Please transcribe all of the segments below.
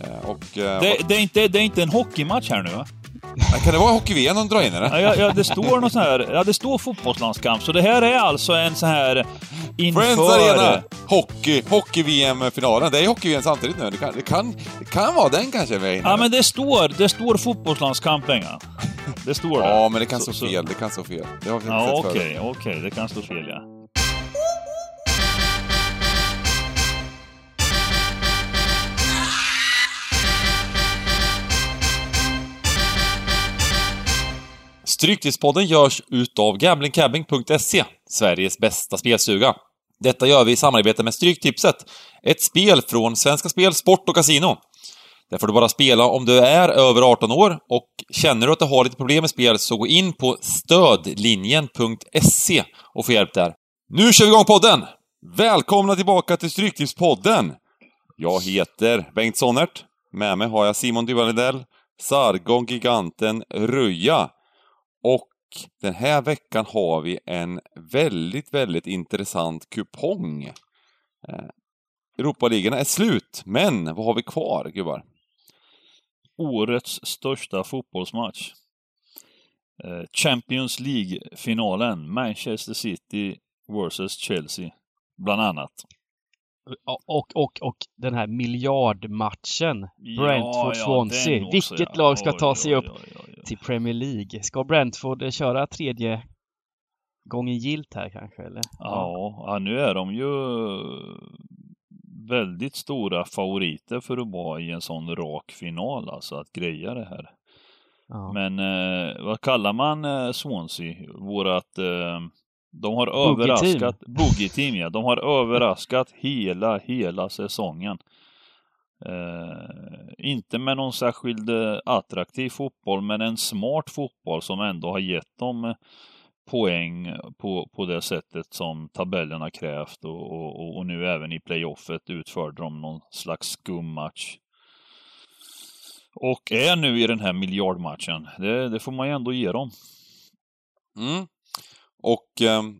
Eh, och, eh, Det, det, är inte, det är inte en hockeymatch här nu va? Kan det vara hockey-VM de drar in eller? Ja, ja, det står något sån här... Ja, det står fotbollslandskamp. Så det här är alltså en sån här inför... Friends Arena! Hockey, hockey-VM-finalen. Det är hockey-VM samtidigt nu. Det kan, det kan, det kan vara den kanske vi är inne Ja, men det står, det står fotbollslandskamp, Benga. Det står det. Ja, men det kan stå Så- så- fel. Det kan stå fel. Det har vi Ja, sett okej, förut. okej. Det kan stå fel, ja. Stryktipspodden görs utav gamblingcabbing.se, Sveriges bästa spelstuga. Detta gör vi i samarbete med Stryktipset, ett spel från Svenska Spel, Sport och Casino. Där får du bara spela om du är över 18 år och känner du att du har lite problem med spel så gå in på stödlinjen.se och få hjälp där. Nu kör vi igång podden! Välkomna tillbaka till Stryktipspodden! Jag heter Bengt Sonnert. Med mig har jag Simon Duvalidell, Sargon Giganten Ruja och den här veckan har vi en väldigt, väldigt intressant kupong. Eh, Europaligan är slut, men vad har vi kvar, gubbar? Årets största fotbollsmatch. Eh, Champions League-finalen. Manchester City vs Chelsea. Bland annat. Och, och, och, den här miljardmatchen. Ja, Brentford-Swansea. den också, Vilket ja. lag ska ta sig upp till Premier League? Ska Brentford köra tredje gången gilt här kanske? Eller? Ja, ja, nu är de ju väldigt stora favoriter för att vara i en sån rak final, alltså att greja det här. Ja. Men eh, vad kallar man eh, Swansea? Vårat... Eh, de har Boogie överraskat... Boogie-team, ja. De har överraskat hela, hela säsongen. Eh, inte med någon särskild eh, attraktiv fotboll, men en smart fotboll som ändå har gett dem eh, poäng på, på det sättet som tabellen har krävt och, och, och nu även i playoffet utförde de någon slags skum match. Och är nu i den här miljardmatchen. Det, det får man ju ändå ge dem. Mm. Och ehm,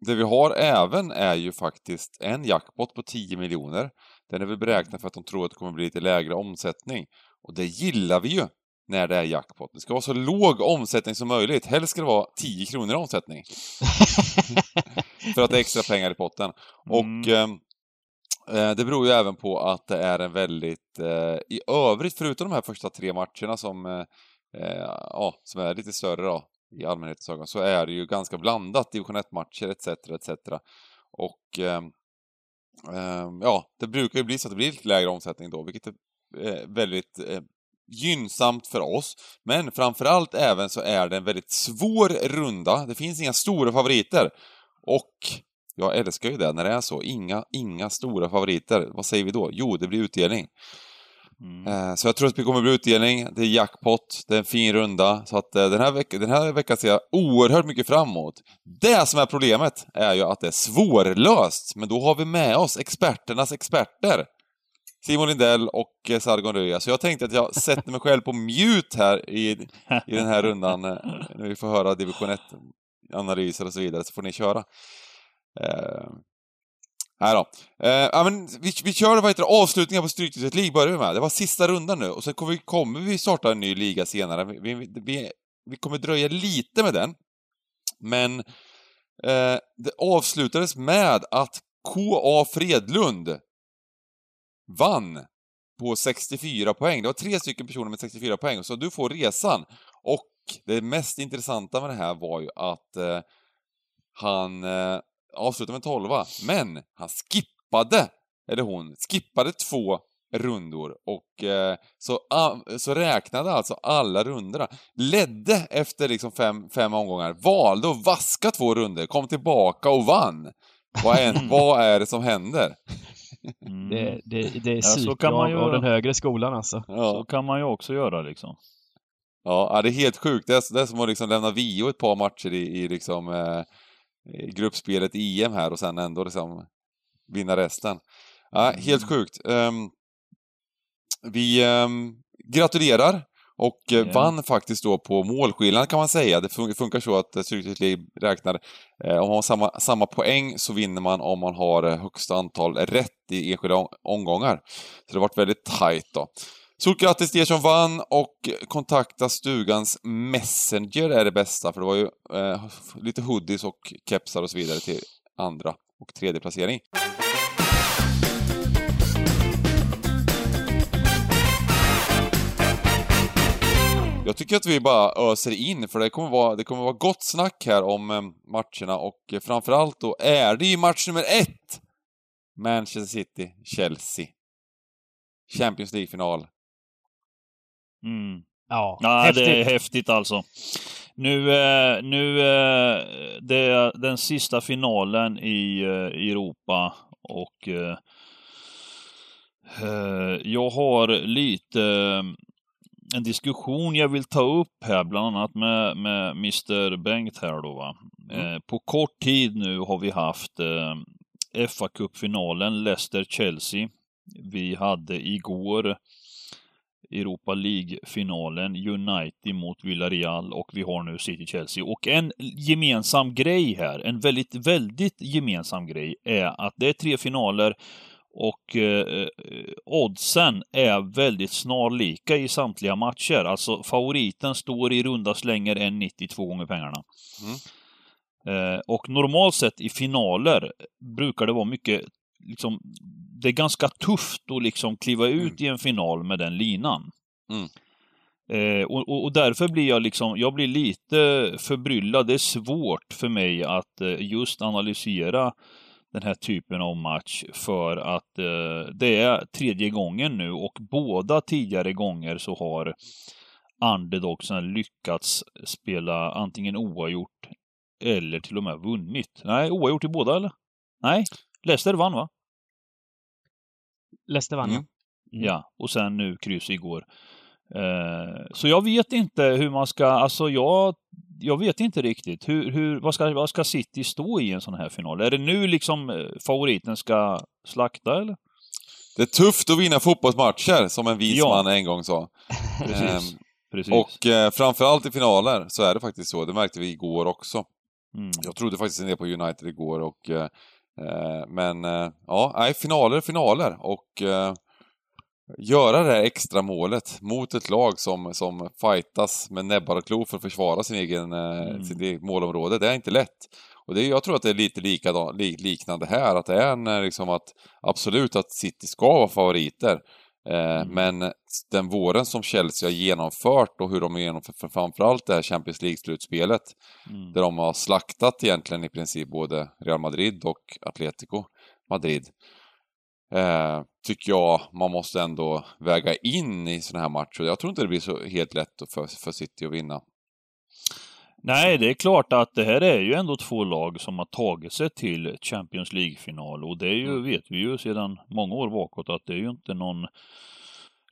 det vi har även är ju faktiskt en jackpot på 10 miljoner. Den är väl beräknad för att de tror att det kommer bli lite lägre omsättning. Och det gillar vi ju när det är jackpot. Det ska vara så låg omsättning som möjligt. Helst ska det vara 10 kronor i omsättning. för att det är extra pengar i potten. Och Mm. ehm, eh, det beror ju även på att det är en väldigt, eh, i övrigt förutom de här första tre matcherna som, eh, eh, ja, som är lite större då, i allmänhetens ögon, så är det ju ganska blandat, division 1-matcher etc. etc. Och eh, eh, ja, det brukar ju bli så att det blir lite lägre omsättning då, vilket är eh, väldigt eh, gynnsamt för oss. Men framförallt även så är det en väldigt svår runda. Det finns inga stora favoriter. Och jag älskar ju det när det är så. Inga, inga stora favoriter. Vad säger vi då? Jo, det blir utdelning. Mm. Eh, så jag tror att det kommer bli utdelning, det är jackpot, det är en fin runda. Så att eh, den här, veck den här veckan ser jag oerhört mycket fram emot. Det som är problemet är ju att det är svårlöst. Men då har vi med oss experternas experter. Simon Lindell och eh, Sargon Röja. Så jag tänkte att jag sätter mig själv på mute här i, i den här rundan. När vi får höra division 1-analyser och så vidare, så får ni köra. Nej då. Eh, ja, men vi, vi kör vad heter det, avslutningen på Stryktipset League börjar vi med. Det var sista rundan nu och sen kommer vi, kommer vi starta en ny liga senare. Vi, vi, vi, vi kommer dröja lite med den. Men eh, det avslutades med att K.A. Fredlund vann på 64 poäng. Det var tre stycken personer med 64 poäng, så du får resan. Och det mest intressanta med det här var ju att eh, han eh, avslutade med 12 men han skippade, eller hon, skippade två rundor och eh, så, så räknade alltså alla rundorna. Ledde efter liksom fem, fem omgångar, valde att vaska två runder, kom tillbaka och vann. Vad är, vad är det som händer? Mm. Det, det, det är Ja, så kan man ju- av den högre skolan alltså. Så Ja, kan man ju också göra liksom. ja det är helt sjukt. Det är, det är som att liksom lämna Vio ett par matcher i, i liksom, eh, gruppspelet i EM här och sen ändå liksom vinna resten. Ja, helt sjukt. Ehm, vi ehm, gratulerar och eh, Ja. vann faktiskt då på målskillnad kan man säga. Det fun- funkar så att eh, League räknar, eh, om man har samma, samma poäng så vinner man om man har eh, högsta antal rätt i enskilda om- omgångar. Så det har varit väldigt tajt då. Stort grattis till er som vann och kontakta stugans Messenger är det bästa för det var ju eh, lite hoodies och kepsar och så vidare till andra och tredje placering. Jag tycker att vi bara öser in, för det kommer vara, det kommer vara gott snack här om eh, matcherna och framförallt då är det ju match nummer ett! Manchester City-Chelsea. Champions League-final. Mm. Ja, Ja, det är häftigt. häftigt alltså. Nu, eh, nu eh, det är den sista finalen i eh, Europa och jag har lite en diskussion jag vill ta upp här, bland annat med, med Mr Bengt här då. Va? Eh, på kort tid nu har vi haft eh, fa Cup-finalen Leicester-Chelsea. Vi hade igår Europa League-finalen United mot Villarreal och vi har nu City-Chelsea. Och en gemensam grej här, en väldigt, väldigt gemensam grej är att det är tre finaler och eh, oddsen är väldigt snarlika i samtliga matcher. Alltså favoriten står i runda slänger 1,92 gånger pengarna. Eh, och normalt sett i finaler brukar det vara mycket, liksom, det är ganska tufft att liksom kliva ut i en final med den linan. Mm. Eh, och, och, och därför blir jag liksom, jag blir lite förbryllad. Det är svårt för mig att eh, just analysera den här typen av match för att eh, det är tredje gången nu och båda tidigare gånger så har underdogsen lyckats spela antingen oavgjort eller till och med vunnit. Nej, oavgjort i båda eller? Nej, Leicester vann va? Leicester vann Mm. ja. Mm. Ja, och sen nu kryss igår. Eh, så jag vet inte hur man ska, alltså jag, jag vet inte riktigt. Hur, hur, vad, ska, vad ska City stå i en sån här final? Är det nu liksom eh, favoriten ska slakta eller? Det är tufft att vinna fotbollsmatcher, som en vis Ja. man en gång sa. Precis. Ehm, Precis. Och eh, framförallt i finaler så är det faktiskt så. Det märkte vi igår också. mm. Jag trodde faktiskt en del på United igår och... Eh, eh, men eh, ja, nej, finaler finaler och... Eh, göra det här extra målet mot ett lag som, som fightas med näbbar och klor för att försvara sin egen, eh, Mm. sitt eget målområde. Det är inte lätt. Och det, jag tror att det är lite likadan, li, liknande här, att det är en, eh, liksom att absolut att City ska vara favoriter. Eh, Mm. Men den våren som Chelsea har genomfört och hur de har genomfört för framförallt det här Champions League-slutspelet, Mm. där de har slaktat egentligen i princip både Real Madrid och Atletico Madrid. Eh, tycker jag man måste ändå väga in i sådana här matcher. Jag tror inte det blir så helt lätt för, för City att vinna. Nej, det är klart att det här är ju ändå två lag som har tagit sig till Champions League-final och det är ju, Mm. vet vi ju sedan många år bakåt att det är ju inte någon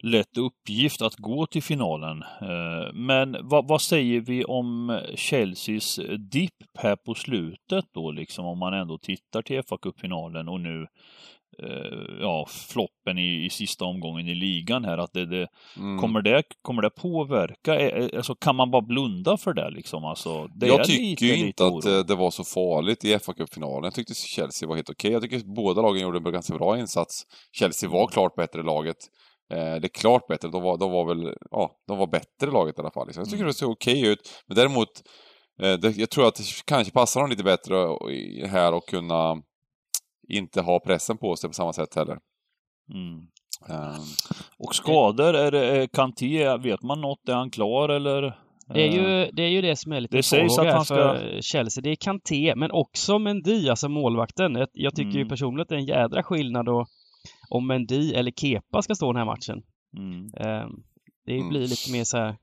lätt uppgift att gå till finalen. Eh, Men vad, vad säger vi om Chelseas dipp här på slutet då, liksom om man ändå tittar till fa Cup-finalen och nu ja, floppen i, i sista omgången i ligan här, att det, det Mm. Kommer det, kommer det påverka? Eh, eh, Alltså, kan man bara blunda för det liksom? Alltså, det jag är tycker lite, ju lite inte att oro. eh, det var så farligt i fa Cup-finalen. Jag tyckte Chelsea var helt okej. Jag tycker båda lagen gjorde en ganska bra insats. Chelsea var klart bättre laget. Eh, det är klart bättre. De var, de var väl, ja, de var bättre laget i alla fall. Liksom. Jag tycker Mm. det såg okej ut. Men däremot, eh, det, jag tror att det kanske passar dem lite bättre här att kunna inte ha pressen på sig på samma sätt heller. Mm. Ehm, Och skador, är det är Kanté, vet man något? Är han klar eller? Det är, Eh, ju, det är ju det som är lite Det sägs att han ska- för Chelsea. Det är Kanté, men också Mendy, alltså målvakten. Jag- Jag tycker ju Mm. personligen att det är en jädra skillnad då om Mendy eller Kepa ska stå den här matchen. Mm. Ehm, Det Mm. blir lite mer så här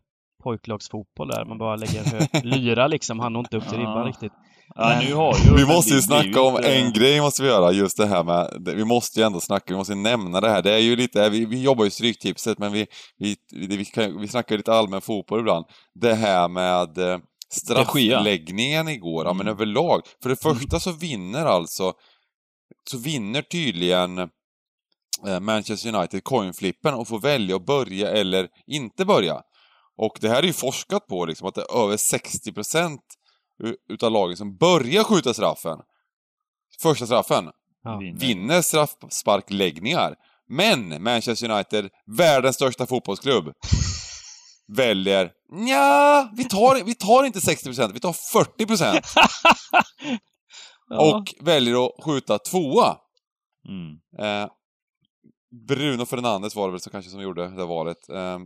pojklagsfotboll där. Man bara lägger en hög lyra liksom. Han når inte upp till ribban Ja. riktigt. Ja, Men- nu har ju Vi måste ju snacka om eh, en grej måste vi göra, just det här med, vi måste ju ändå snacka, vi måste nämna det här. Det är ju lite, vi, vi jobbar ju i Stryktipset men vi, vi, vi, vi, kan, vi snackar ju lite allmän fotboll ibland. Det här med eh, straffläggningen igår, ja men Mm. överlag. För det första så vinner alltså, så vinner tydligen eh, Manchester United coinflippen och får välja att börja eller inte börja. Och det här är ju forskat på liksom, att det är över 60% u- utav lagen som börjar skjuta straffen, första straffen, Ja. Vinner. straffsparkläggningar. Men Manchester United, världens största fotbollsklubb, väljer ja, vi tar, vi tar inte 60%, vi tar 40% Ja. och väljer att skjuta tvåa. Mm. Eh, Bruno Fernandes var det väl så kanske som gjorde det valet. Eh,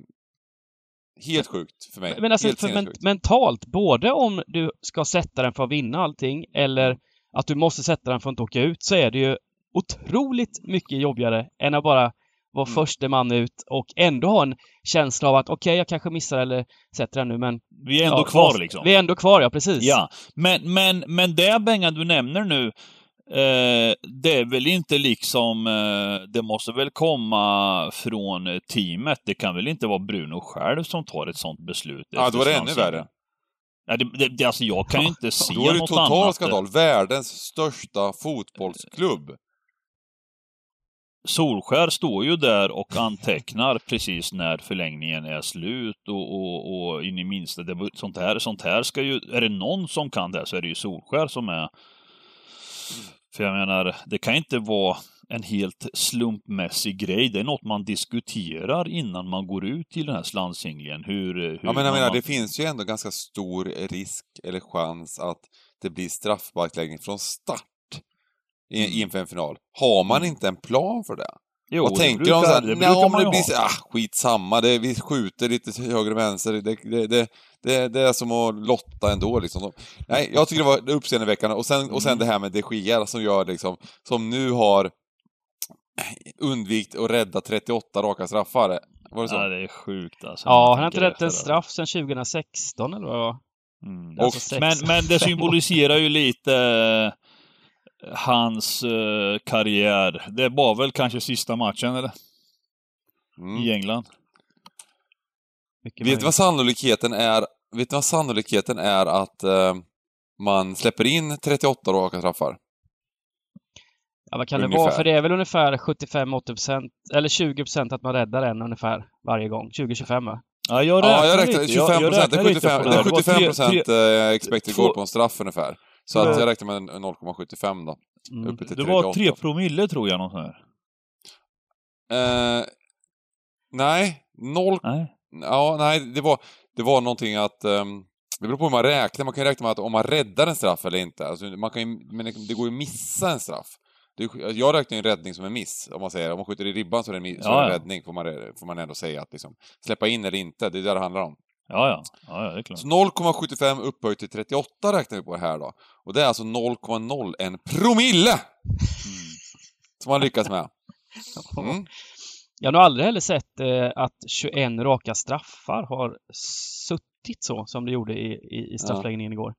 helt sjukt för mig. Men alltså helt för men, mentalt, både om du ska sätta den för att vinna allting eller att du måste sätta den för att inte åka ut, så är det ju otroligt mycket jobbigare än att bara vara Mm. första man ut och ändå ha en känsla av att okej, jag kanske missar eller sätter den nu, men... Vi är ändå ja, kvar liksom. Vi är ändå kvar, ja precis. Ja, men, men, men det Bengan du nämner nu, eh, det är väl inte liksom, eh, det måste väl komma från teamet. Det kan väl inte vara Bruno själv som tar ett sånt beslut? Ja, då är det ännu värre. Ja, det, det, det, alltså jag kan ju inte se Då är det något total annat. skandal. Världens största fotbollsklubb. Solskär står ju där och antecknar precis när förlängningen är slut och, och, och in i minsta, det, sånt, här, sånt här ska ju, är det någon som kan det så är det ju Solskär som är För jag menar, det kan inte vara en helt slumpmässig grej. Det är något man diskuterar innan man går ut till den här slantsinglen. Hur, hur Ja, men jag man- menar, det finns ju ändå ganska stor risk eller chans att det blir straffsparkläggning från start i- inför en final. Har man inte en plan för det? Mm. Jo, Vad det tänker brukar- de såhär, det man det ju blir så, ah, skitsamma, det, vi skjuter lite höger och vänster, det, det, det, det, det är som att lotta ändå liksom. Nej, jag tycker det var uppseendeväckande. Och sen, och sen Mm. det här med de Gia som gör liksom, som nu har undvikit att rädda 38 raka straffar. Var det så? Ja, det är sjukt alltså. Ja, han har inte rätt en straff sedan 2016 eller vad. Mm. Det är alltså men, men det symboliserar ju lite eh, hans eh, karriär. Det var väl kanske sista matchen, eller? Mm. I England. Mycket Vet du vad sannolikheten är, vet du vad sannolikheten är att eh, man släpper in 38 raka straffar? Ja, vad kan det ungefär? vara? För det är väl ungefär 75-80% eller 20% att man räddar en ungefär varje gång. 20-25 va? Ja, jag räknar, Ja, jag räknar lite. 25 jag, jag procent. Det är räknar lite 75, på det är här. var 75 tre- procent tre- eh, expected goal på en straff ungefär. Så att Ja. jag räknar med en 0,75 då. Mm. Uppe till Det 38. var tre promille tror jag, något sånt här. Eh, nej, 0... Nej. Ja, nej, det var, det var någonting att... ehm, det beror på hur man räknar. Man kan räkna med att om man räddar en straff eller inte. Alltså, man kan ju, men det, går ju att missa en straff. Det, är- jag räknar ju en räddning som en miss, om man säger. Om man skjuter i ribban så är det en, så Ja, är en räddning, får man, får man ändå säga. Att liksom, släppa in eller inte, det är det det handlar om. Ja, ja. Ja, ja, det är klart. Så 0,75 upphöjt till 38 räknar vi på här då. Och det är alltså 0,01 promille! Som man lyckats med. Mm. Jag har nog aldrig heller sett eh, att 21 raka straffar har suttit så som det gjorde i, i, i straffläggningen igår.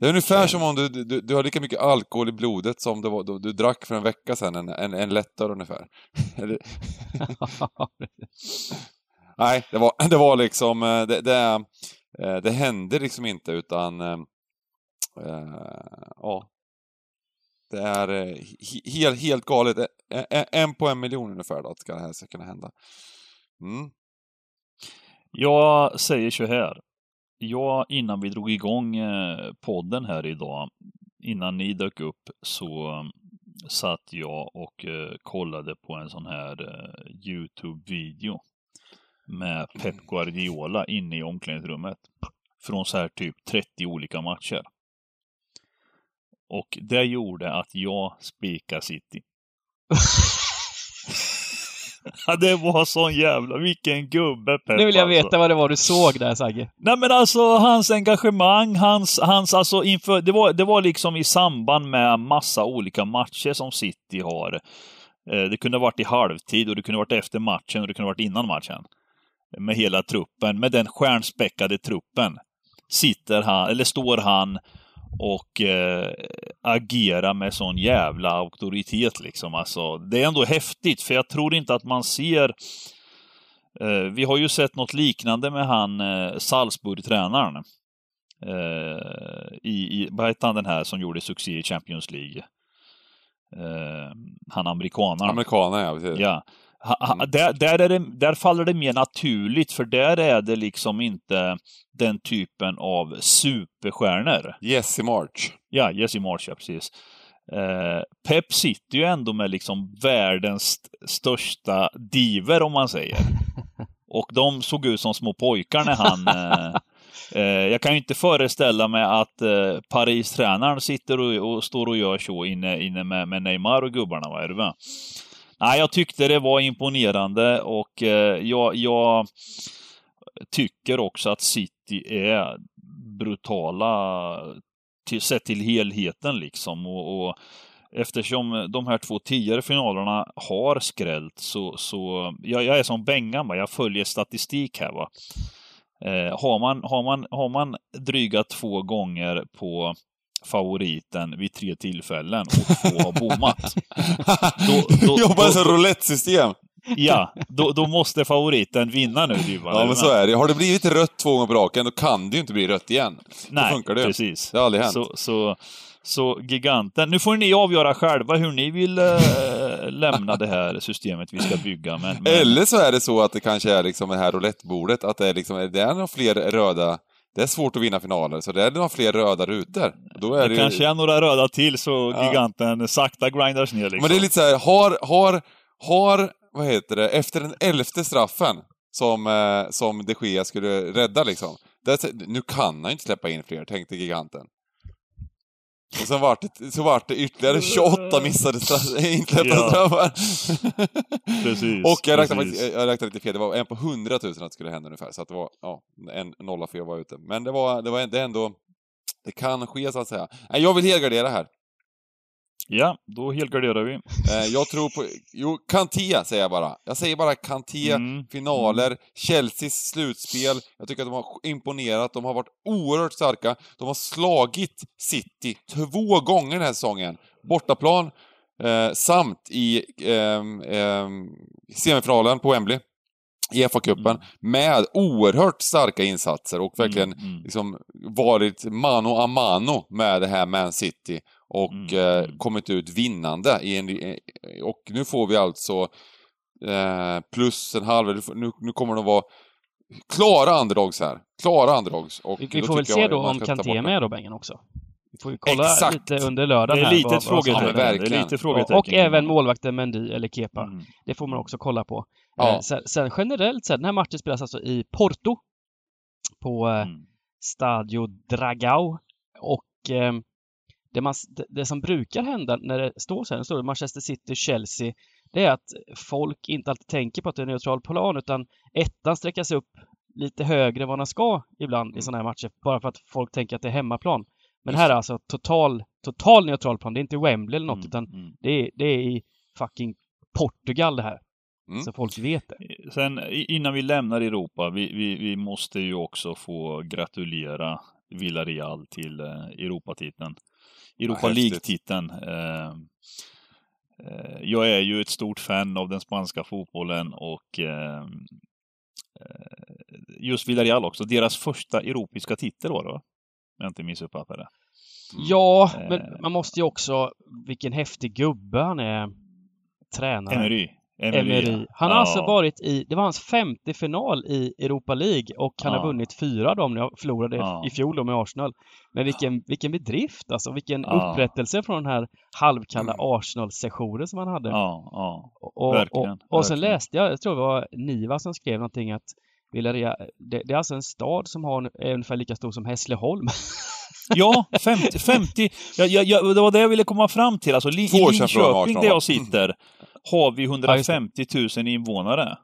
Det är ungefär som om du, du, du har lika mycket alkohol i blodet som var, du, du drack för en vecka sedan, en, en, en lättare ungefär. Nej, det var, det var liksom, eh, det, det, eh, det hände liksom inte utan, eh, eh, ja. Det är eh, he- helt, helt galet. En på en miljon ungefär då, att det här ska kunna hända. Mm. Jag säger så här. Jag, innan vi drog igång eh, podden här idag, innan ni dök upp, så eh, satt jag och eh, kollade på en sån här Youtube-video med Pep Guardiola inne i omklädningsrummet. Från så här typ 30 olika matcher. Och det gjorde att jag spikade City. Ja, det var sån jävla, vilken gubbe Pep Nu vill jag alltså. veta vad det var du såg där Sagge. Nej men alltså hans engagemang, hans, hans alltså inför, det var, det var liksom i samband med massa olika matcher som City har. Eh, Det kunde ha varit i halvtid och det kunde ha varit efter matchen och det kunde ha varit innan matchen. Med hela truppen, med den stjärnspäckade truppen. Sitter han, eller står han och eh, agerar med sån jävla auktoritet liksom. Alltså, det är ändå häftigt, för jag tror inte att man ser Eh, vi har ju sett något liknande med han eh, Salzburg-tränaren. Eh, i, i, vad hette han den här som gjorde succé i Champions League? Eh, han amerikanaren. Amerikaner ja, precis. Ja. Mm. där, där, är det, där faller det mer naturligt, för där är det liksom inte den typen av superstjärnor. Jesse March. Ja, Jesse Marsh, ja, precis. Eh, Pep sitter ju ändå med liksom världens st- största diver, om man säger. Och de såg ut som små pojkar när han... Eh, eh, jag kan ju inte föreställa mig att eh, Paris-tränaren sitter och, och står och gör så inne, inne med, med Neymar och gubbarna, va? Är det va? Nej, jag tyckte det var imponerande och eh, jag, jag tycker också att City är brutala till, sett till helheten liksom. Och, och eftersom de här två tidigare finalerna har skrällt så, så jag, jag är som Bengan, jag följer statistik här. va. Eh, har, man, har, man, har man dryga två gånger på favoriten vid tre tillfällen och två har bommat. Då- då- Jobbar som roulette-system. Ja, då, då måste favoriten vinna nu Dybban. Ja, men så är det. Har det blivit rött två gånger på raken, då kan det ju inte bli rött igen. Nej, funkar det. precis. Det har aldrig hänt. Så, så, så giganten. Nu får ni avgöra själva hur ni vill eh, lämna det här systemet vi ska bygga. Men, men, Eller så är det så att det kanske är liksom det här roulettebordet, att det är liksom, det är några fler röda det är svårt att vinna finaler, så det är några fler röda rutor. Då är det det, ju- kanske är några röda till så Ja. giganten sakta grindas ner liksom. Men det är lite så här, har, har, har, vad heter det, efter den elfte straffen som, eh, som de Gea skulle rädda liksom. Det, är- nu kan han inte släppa in fler, tänkte giganten. Och sen vart det, så vart det ytterligare 28 missade straff, insläppta Ja. straffar. Precis, Och jag räknade, precis. jag räknade lite fel, det var en på 100 000 att det skulle hända ungefär. Så att det var, ja, en nolla för jag var ute. Men det var, det var det ändå, det kan ske så att säga. Nej, jag vill helgardera här. Ja, då helgarderar vi. Eh, jag tror på, jo, Kanté säger jag bara. Jag säger bara Kanté, Mm. finaler, Chelseas slutspel. Jag tycker att de har imponerat, de har varit oerhört starka. De har slagit City två gånger den här säsongen. Bortaplan, eh, samt i ehm, ehm, semifinalen på Wembley. I FA-cupen. Med oerhört starka insatser och verkligen Mm, mm. liksom varit mano a mano med det här Man City och Mm, eh, mm. kommit ut vinnande. I en, eh, och nu får vi alltså eh, plus en halv, nu, nu kommer de vara klara underdogs här. Klara underdogs. Och Vi, vi får väl se då om Kanté är det. med då, Bengen också. Vi får ju kolla Exakt. lite under Det lördagen är här. lite ett Ja, frågetecken. det är lite Och, och även målvakten Mendy eller Kepa. Mm. Det får man också kolla på. Ja. Eh, sen, sen generellt sett, den här matchen spelas alltså i Porto. På eh, Mm. Stadio Dragao. Och eh, det, man, det, det som brukar hända när det står så här, det står Manchester City, Chelsea, det är att folk inte alltid tänker på att det är en neutral plan utan ettan sträckas upp lite högre än vad den ska ibland i sådana här matcher bara för att folk tänker att det är hemmaplan. Men här är alltså total, total neutral plan. Det är inte Wembley eller något Mm, utan mm. det är, det är i fucking Portugal det här. Mm. Så folk vet det. Sen innan vi lämnar Europa, vi, vi, vi måste ju också få gratulera Villarreal till eh, Europatiteln. Europa Ja. League-titeln. Eh, eh, jag är ju ett stort fan av den spanska fotbollen och eh, eh, just Villarreal också. Deras första europeiska titel var det, va? Om jag inte missuppfattar det. Ja, Eh. men man måste ju också, vilken häftig gubbe han är, tränare. Emery. Emery. Han har Ja. alltså varit i, det var hans femte final i Europa League och han Ja. har vunnit fyra av dem. Jag förlorade Ja. i fjol då med Arsenal. Men vilken, vilken bedrift alltså, vilken Ja. upprättelse från den här halvkalla Arsenal-sessionen som han hade. Ja, ja. Och, Verkligen, och, och sen verkligen. läste jag, jag tror det var Niva som skrev någonting att Villarreal, det, det är alltså en stad som har, är ungefär lika stor som Hässleholm. Ja, 50, 50 ja, ja, ja, det var det jag ville komma fram till. Alltså, Li- Två I Linköping, där jag sitter, har vi 150 000 invånare.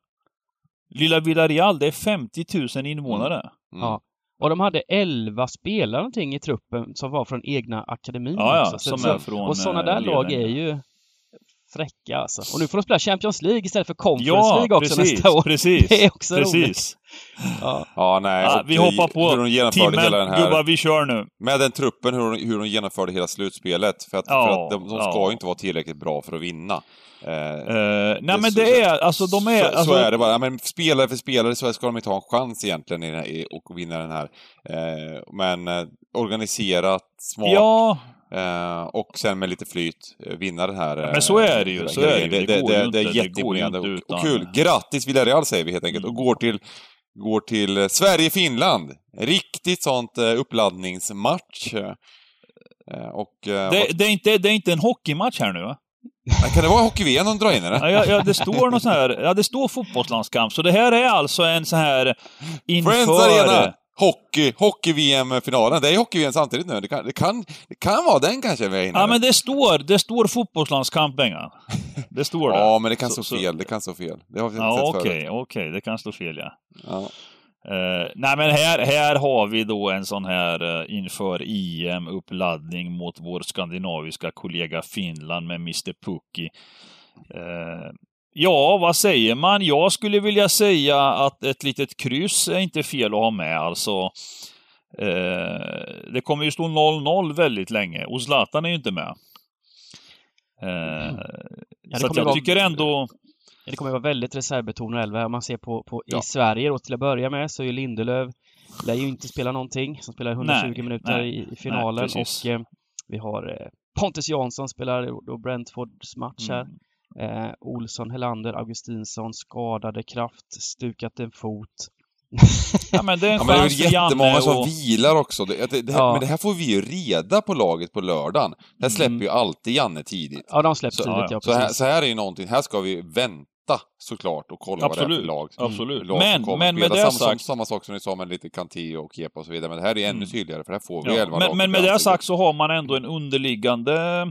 Lilla Villarreal, det är 50 000 invånare. Mm. Ja. Och de hade 11 spelare någonting i truppen som var från egna akademin Ja, ja, också. Som så- är från, Och sådana eh, där lag är ju fräcka alltså. Och nu får de spela Champions League istället för Conference Ja, League också precis, nästa år. precis. Det är också roligt. precis. Ja. Ja, nej. Ja, vi det- hoppar på Hur de genomförde hela den timmen. här... Gubbar, vi kör nu. Med den truppen, hur de, hur de genomförde hela slutspelet. För att, Ja, för att de, de ska ja. ju inte vara tillräckligt bra för att vinna. Eh, Eh, nej, men så- det är, alltså de är... så, alltså, så är det bara. Ja, Men spelare för spelare så ska de inte ha en chans egentligen i här, i, och vinna den här. Eh, men eh, organiserat, smart. Ja, Eh, och sen med lite flyt eh, vinna den här... men så är det ju, eh, så är det ju. Det, Det det, det är jätteimponerande och, utan- och kul. Grattis Villarreal säger vi helt enkelt. Mm. Och går till, går till eh, Sverige-Finland. Riktigt sånt uppladdningsmatch. Och... Det, det, är inte, det är inte en hockeymatch här nu va? kan det vara hockey-VM de drar in eller? Ja, ja, ja, det står något sån här, ja det står fotbollslandskamp, så det här är alltså en sån här inför... Friends Arena! Hockey, hockey-VM-finalen. Det är hockey-VM samtidigt nu. Det kan, det kan, det kan vara den kanske vi är inne Ja men det står, det står fotbollslandskamp Bengan. Det står det. Ja, men det kan Så- stå så- fel. Det kan stå fel. Det har vi Ja sett okej, förut. okej, det kan stå fel ja. Ja. Eh, nej men här, här har vi då en sån här eh, inför EM-uppladdning mot vår skandinaviska kollega Finland med Mr Pucki. Eh, ja, vad säger man? Jag skulle vilja säga att ett litet kryss är inte fel att ha med. Alltså, eh, det kommer ju stå 0-0 väldigt länge och Zlatan är ju inte med. Eh, det så att kommer jag vara- tycker ändå... Det kommer vara väldigt reservbetonad elva. Om man ser på, på Ja. i Sverige då till att börja med så är ju Lindelöf lär ju inte spela någonting. Som spelar 120 Nej, minuter nej, i, i finalen. precis. och eh, vi har eh, Pontus Jansson spelar då Brentfords match här. Mm. Eh, Olsson, Helander, Augustinsson skadade kraft, stukat en fot. Ja men det är en Ja, men det är jättemånga Janne som och... vilar också. Det, det, det, här- Ja. Men det här får vi ju reda på laget på lördagen. Det här släpper Mm. ju alltid Janne tidigt. Ja, de släpps Så- tidigt, ja, ja, Så här, så här är ju någonting, här ska vi vänta såklart och kolla vad det är Absolut, för lag. absolut. lag Men- som kommer men med spela. det samma, sagt- Som, samma sak som ni sa med lite Kanté och Kepa och så vidare. Men det här är ännu Mm. tydligare för här får vi Ja, elva lag men, men på med det sagt så har man ändå en underliggande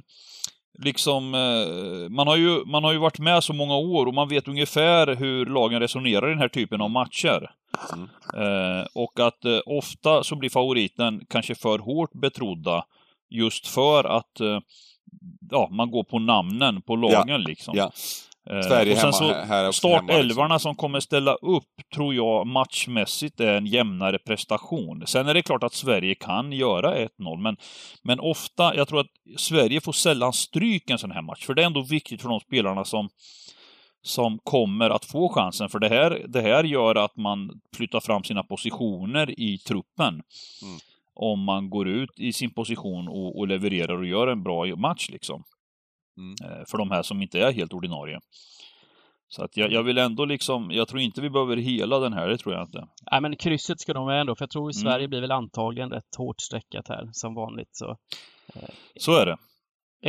Liksom, eh, man har, ju, man har ju varit med så många år och man vet ungefär hur lagen resonerar i den här typen av matcher. Mm. Eh, och att eh, ofta så blir favoriten kanske för hårt betrodda just för att eh, ja, man går på namnen på lagen liksom. Ja. Eh, Sverige och sen hemma, så här- startelvarna liksom. som kommer ställa upp tror jag matchmässigt är en jämnare prestation. Sen är det klart att Sverige kan göra 1-0, men, men ofta, jag tror att Sverige får sällan stryk en sån här match, för det är ändå viktigt för de spelarna som som kommer att få chansen, för det här, det här gör att man flyttar fram sina positioner i truppen. Mm. Om man går ut i sin position och, och levererar och gör en bra match liksom. Mm. Eh, för de här som inte är helt ordinarie. Så att jag, jag vill ändå liksom, jag tror inte vi behöver hela den här, det tror jag inte. Nej, men krysset ska de med ändå, för jag tror Mm. Sverige blir väl antagligen rätt hårt streckat här, som vanligt. Så Så är det.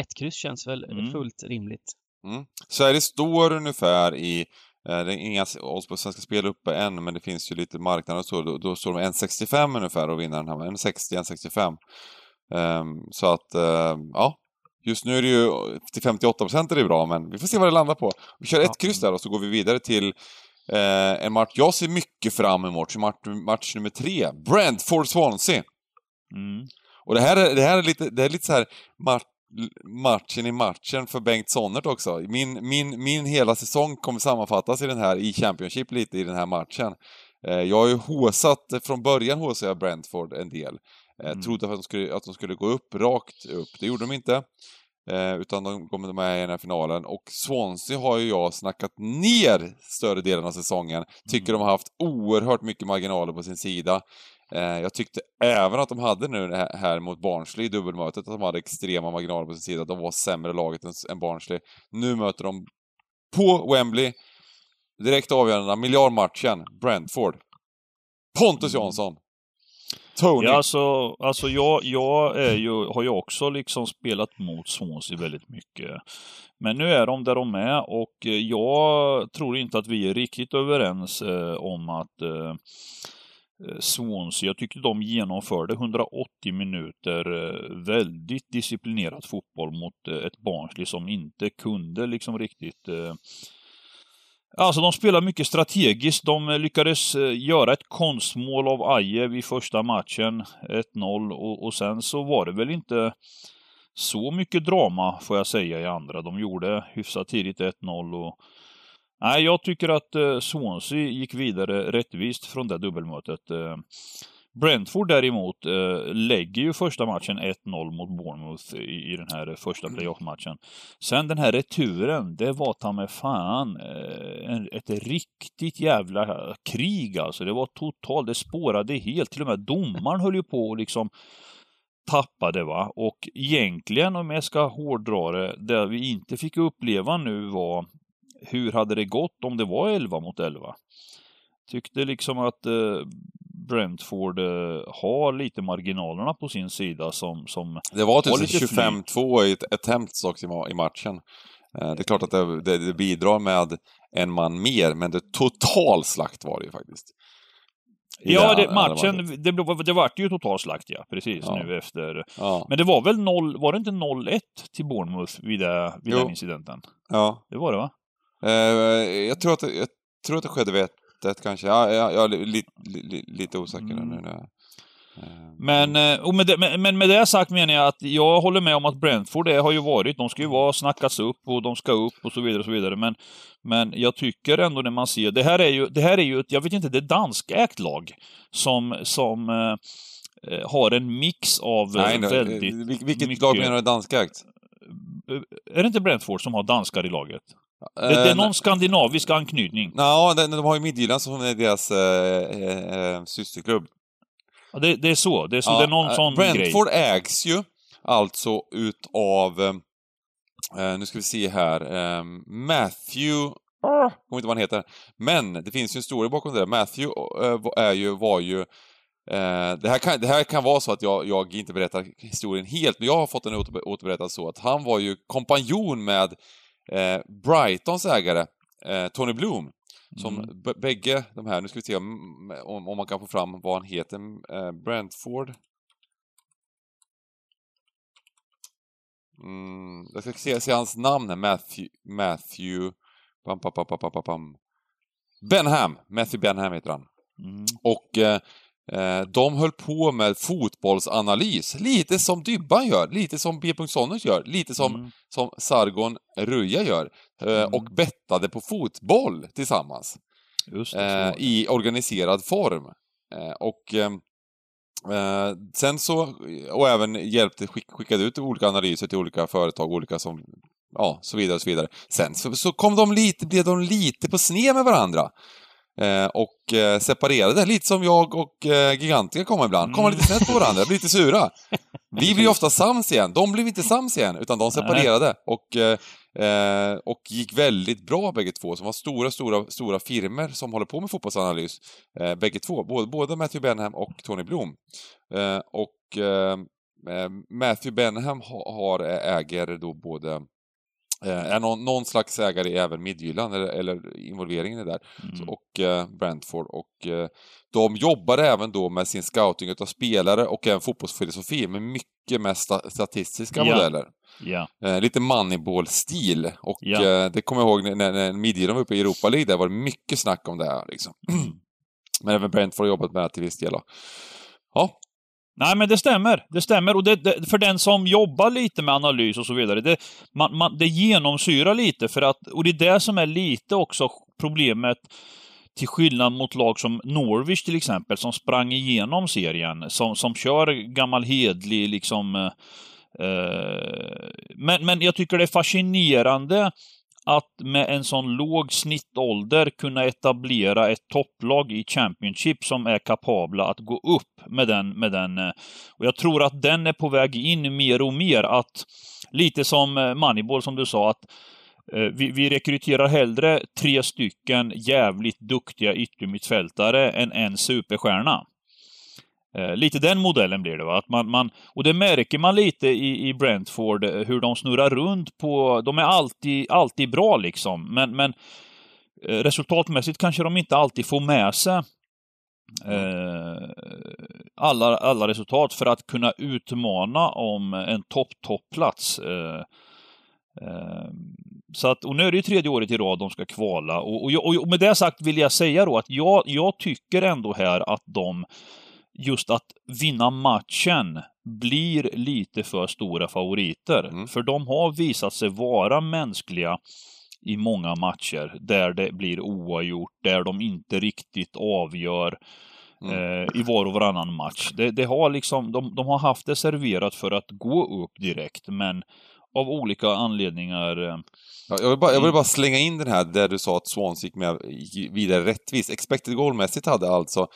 ett kryss känns väl Mm. fullt rimligt. Mm. Sverige står ungefär i, eh, det är inga odds på Svenska Spel uppe än, men det finns ju lite marknader och så, då, då står de 1,65 ungefär och vinner den här, 1,60, 1,65. Ehm, så att, ehm, ja. Just nu är det ju, till 58% är det bra, men vi får se vad det landar på. Vi kör ett kryss där och så går vi vidare till eh, en match jag ser mycket fram emot, match, match nummer tre. Brentford-Swansea. Mm. Och det här är, det här är lite, det är lite så här match, matchen i matchen för Bengt Sonnert också. Min, min, min hela säsong kommer sammanfattas i den här, i Championship lite i den här matchen. Eh, jag har ju håsat, från början håsade jag Brentford en del. Eh, Mm. Trodde att de, skulle, att de skulle gå upp, rakt upp. Det gjorde de inte. Eh, utan de kom med i den här finalen. Och Swansea har ju jag snackat ner större delen av säsongen. Tycker de har haft oerhört mycket marginaler på sin sida. Eh, jag tyckte även att de hade nu det här- här mot Barnsley i dubbelmötet, att de hade extrema marginaler på sin sida. De var sämre laget än, än Barnsley. Nu möter de på Wembley, direkt avgörande, miljardmatchen, Brentford. Pontus Mm. Jansson. Tony. Ja, alltså, alltså jag, jag är ju, har ju också liksom spelat mot Swansea väldigt mycket. Men nu är de där de är och eh, jag tror inte att vi är riktigt överens eh, om att eh, eh, Swansea, jag tyckte de genomförde 180 minuter eh, väldigt disciplinerat fotboll mot eh, ett Barnsley som inte kunde liksom riktigt eh, Alltså de spelar mycket strategiskt. De eh, lyckades eh, göra ett konstmål av Aje vid första matchen, 1-0, och, och sen så var det väl inte så mycket drama får jag säga i andra. De gjorde hyfsat tidigt 1-0 och Nej, jag tycker att eh, Swansea gick vidare rättvist från det dubbelmötet. Eh, Brentford däremot eh, lägger ju första matchen 1-0 mot Bournemouth i, i den här första playoff-matchen. Sen den här returen, det var ta med fan eh, en, ett riktigt jävla krig alltså. Det var totalt, det spårade helt. Till och med domaren höll ju på och liksom tappade va. Och egentligen om jag ska hårdra det, det vi inte fick uppleva nu var hur hade det gått om det var 11 mot 11? Tyckte liksom att eh, Brentford eh, har lite marginalerna på sin sida som... som det var typ har lite 25-2 i ett attempts också i, matchen. Eh, det är klart att det, det, det, bidrar med en man mer, men det total slakt var det ju faktiskt. Ja, det, matchen, det, det vart ju total slakt ja, precis ja. nu efter. Ja. Men det var väl 0, var det inte 0-1 till Bournemouth vid, det, vid den incidenten? Ja. Det var det va? Eh, jag, tror att det, jag tror att det skedde vid 1 kanske. Ja, jag, jag är li, li, lite osäker mm. nu. När, men, eh, och med det, men med det sagt menar jag att jag håller med om att Brentford, det har ju varit, de ska ju vara, snackas upp och de ska upp och så vidare och så vidare. Men, men jag tycker ändå när man ser, det här är ju, det här är ju ett, jag vet inte, det är danskägt lag som, som eh, eh har en mix av Nej, väldigt... Vilket mycket... lag menar du är danskägt? Är det inte Brentford som har danskar i laget? Det, är någon skandinavisk anknytning. Ja, de, de har ju Midtjylland som är deras äh, systerklubb. Ja, det, det, är så. Det är, så. Ja, det är någon äh, sån Brentford grej. ägs ju alltså utav, äh, nu ska vi se här, äh, Matthew, jag kommer inte vad han heter, men det finns ju en story bakom det där. Matthew är ju, var ju det, här kan, det här kan vara så att jag, jag inte berättar historien helt, men jag har fått den återberättad så att han var ju kompanjon med eh, Brightons ägare, eh, Tony Bloom, som mm. bägge de här, nu ska vi se om, om, man kan få fram vad han heter, eh, Brentford. Mm, jag ska se, se hans namn här, Matthew, Matthew bam, bam, bam, bam, bam, Benham, Matthew Benham heter han. Mm. Och Eh, de höll på med fotbollsanalys, lite som Dybban gör, lite som B. Sonners gör, lite som, mm. som Sargon Ruja gör. Eh, mm. Och bettade på fotboll tillsammans. Eh, I organiserad form. Och sen så, och även hjälpte, skickade ut olika analyser till olika företag, olika som, ja, så vidare och så vidare. Sen så, så kom de lite, blev de lite på sned med varandra. Eh, och eh, separerade, lite som jag och eh, Gigantica kommer ibland. Kommer lite snett på varandra, blir lite sura. Vi blir ofta sams igen, de blev inte sams igen, utan de separerade. Och, eh, och gick väldigt bra bägge två, som var stora, stora, stora firmer som håller på med fotbollsanalys. Eh, bägge två, både, både Matthew Benham och Tony Bloom. Eh, och eh, Matthew Benham ha, har, äger då både Eh, är någon, någon slags ägare i även Midtjylland, eller, eller involveringen är där. Mm. och eh, Brentford. Och eh, de jobbar även då med sin scouting av spelare och en fotbollsfilosofi med mycket med sta statistiska ja. modeller. Ja. Eh, lite Moneyball-stil. Och eh, det kommer jag ihåg när, när Midtjylland var uppe i Europa League, där var det mycket snack om det här. Liksom. Men även Brentford har jobbat med det till viss del. Då. Ja, Nej, men det stämmer. Det stämmer. Och det, det, för den som jobbar lite med analys och så vidare, det, man, man, det genomsyrar lite för att, och det är det som är lite också problemet till skillnad mot lag som Norwich till exempel, som sprang igenom serien, som, som kör gammal hedlig liksom eh, eh men, men jag tycker det är fascinerande att med en sån låg snittålder kunna etablera ett topplag i Championship som är kapabla att gå upp med den, med den. Eh, och jag tror att den är på väg in mer och mer att, lite som eh, Moneyball som du sa, att eh, vi, vi rekryterar hellre tre stycken jävligt duktiga yttermittfältare än en superstjärna. Eh, lite den modellen blir det. Va? Att man, man, och det märker man lite i, i Brentford, eh, hur de snurrar runt på... De är alltid, alltid bra liksom, men, men eh, resultatmässigt kanske de inte alltid får med sig eh, alla, alla resultat för att kunna utmana om en topp-topp-plats. Eh, eh, så att, och nu är det ju tredje året i rad de ska kvala. Och, och, och med det sagt vill jag säga då att jag, jag tycker ändå här att de just att vinna matchen blir lite för stora favoriter. Mm. För de har visat sig vara mänskliga i många matcher där det blir oavgjort, där de inte riktigt avgör mm. eh, i var och varannan match. Det, det har liksom, de, de, har haft det serverat för att gå upp direkt, men av olika anledningar. Eh, ja, jag, vill bara, jag vill bara slänga in den här där du sa att Swans gick med vidare rättvist. Expected goal-mässigt hade alltså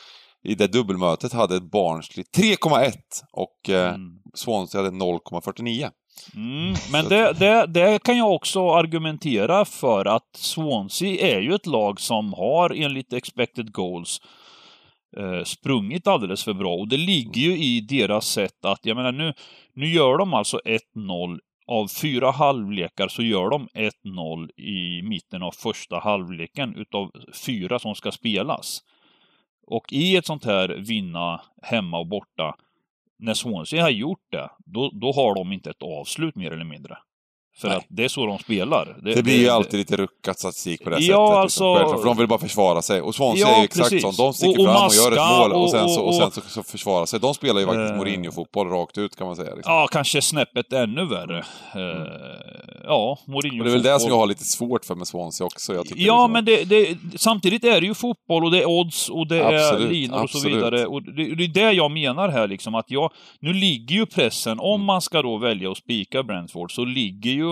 i det dubbelmötet hade ett barnsligt 3,1 och eh, Mm. Swansea hade 0,49. Mm, men det, det, det kan jag också argumentera för att Swansea är ju ett lag som har enligt expected goals eh, sprungit alldeles för bra. Och det ligger ju i deras sätt att, jag menar nu, nu gör de alltså 1-0 av fyra halvlekar så gör de 1-0 i mitten av första halvleken utav fyra som ska spelas. Och i ett sånt här vinna hemma och borta, när Swansea har gjort det, då, då har de inte ett avslut mer eller mindre. För Nej. att det är så de spelar. Det blir ju alltid lite ruckat statistik på det Ja, sättet. alltså- Liksom, för de vill bara försvara sig. Och Swansea Ja, är ju exakt sånt. De sticker Och- och fram och gör ett mål och, sen, så, och- och sen och- så, så försvarar sig. De spelar ju faktiskt Eh. Mourinho-fotboll rakt ut kan man säga. Liksom. Ja, kanske snäppet ännu värre. Eh, ja, Mourinho Och det är väl det som jag har lite svårt för med Swansea också. Ja, liksom, men det, det, samtidigt är det ju fotboll och det är odds och det Absolut, är linor och så vidare. Och det, det är det jag menar här liksom, att jag, nu ligger ju pressen, om Mm. man ska då välja att spika Brentford, så ligger ju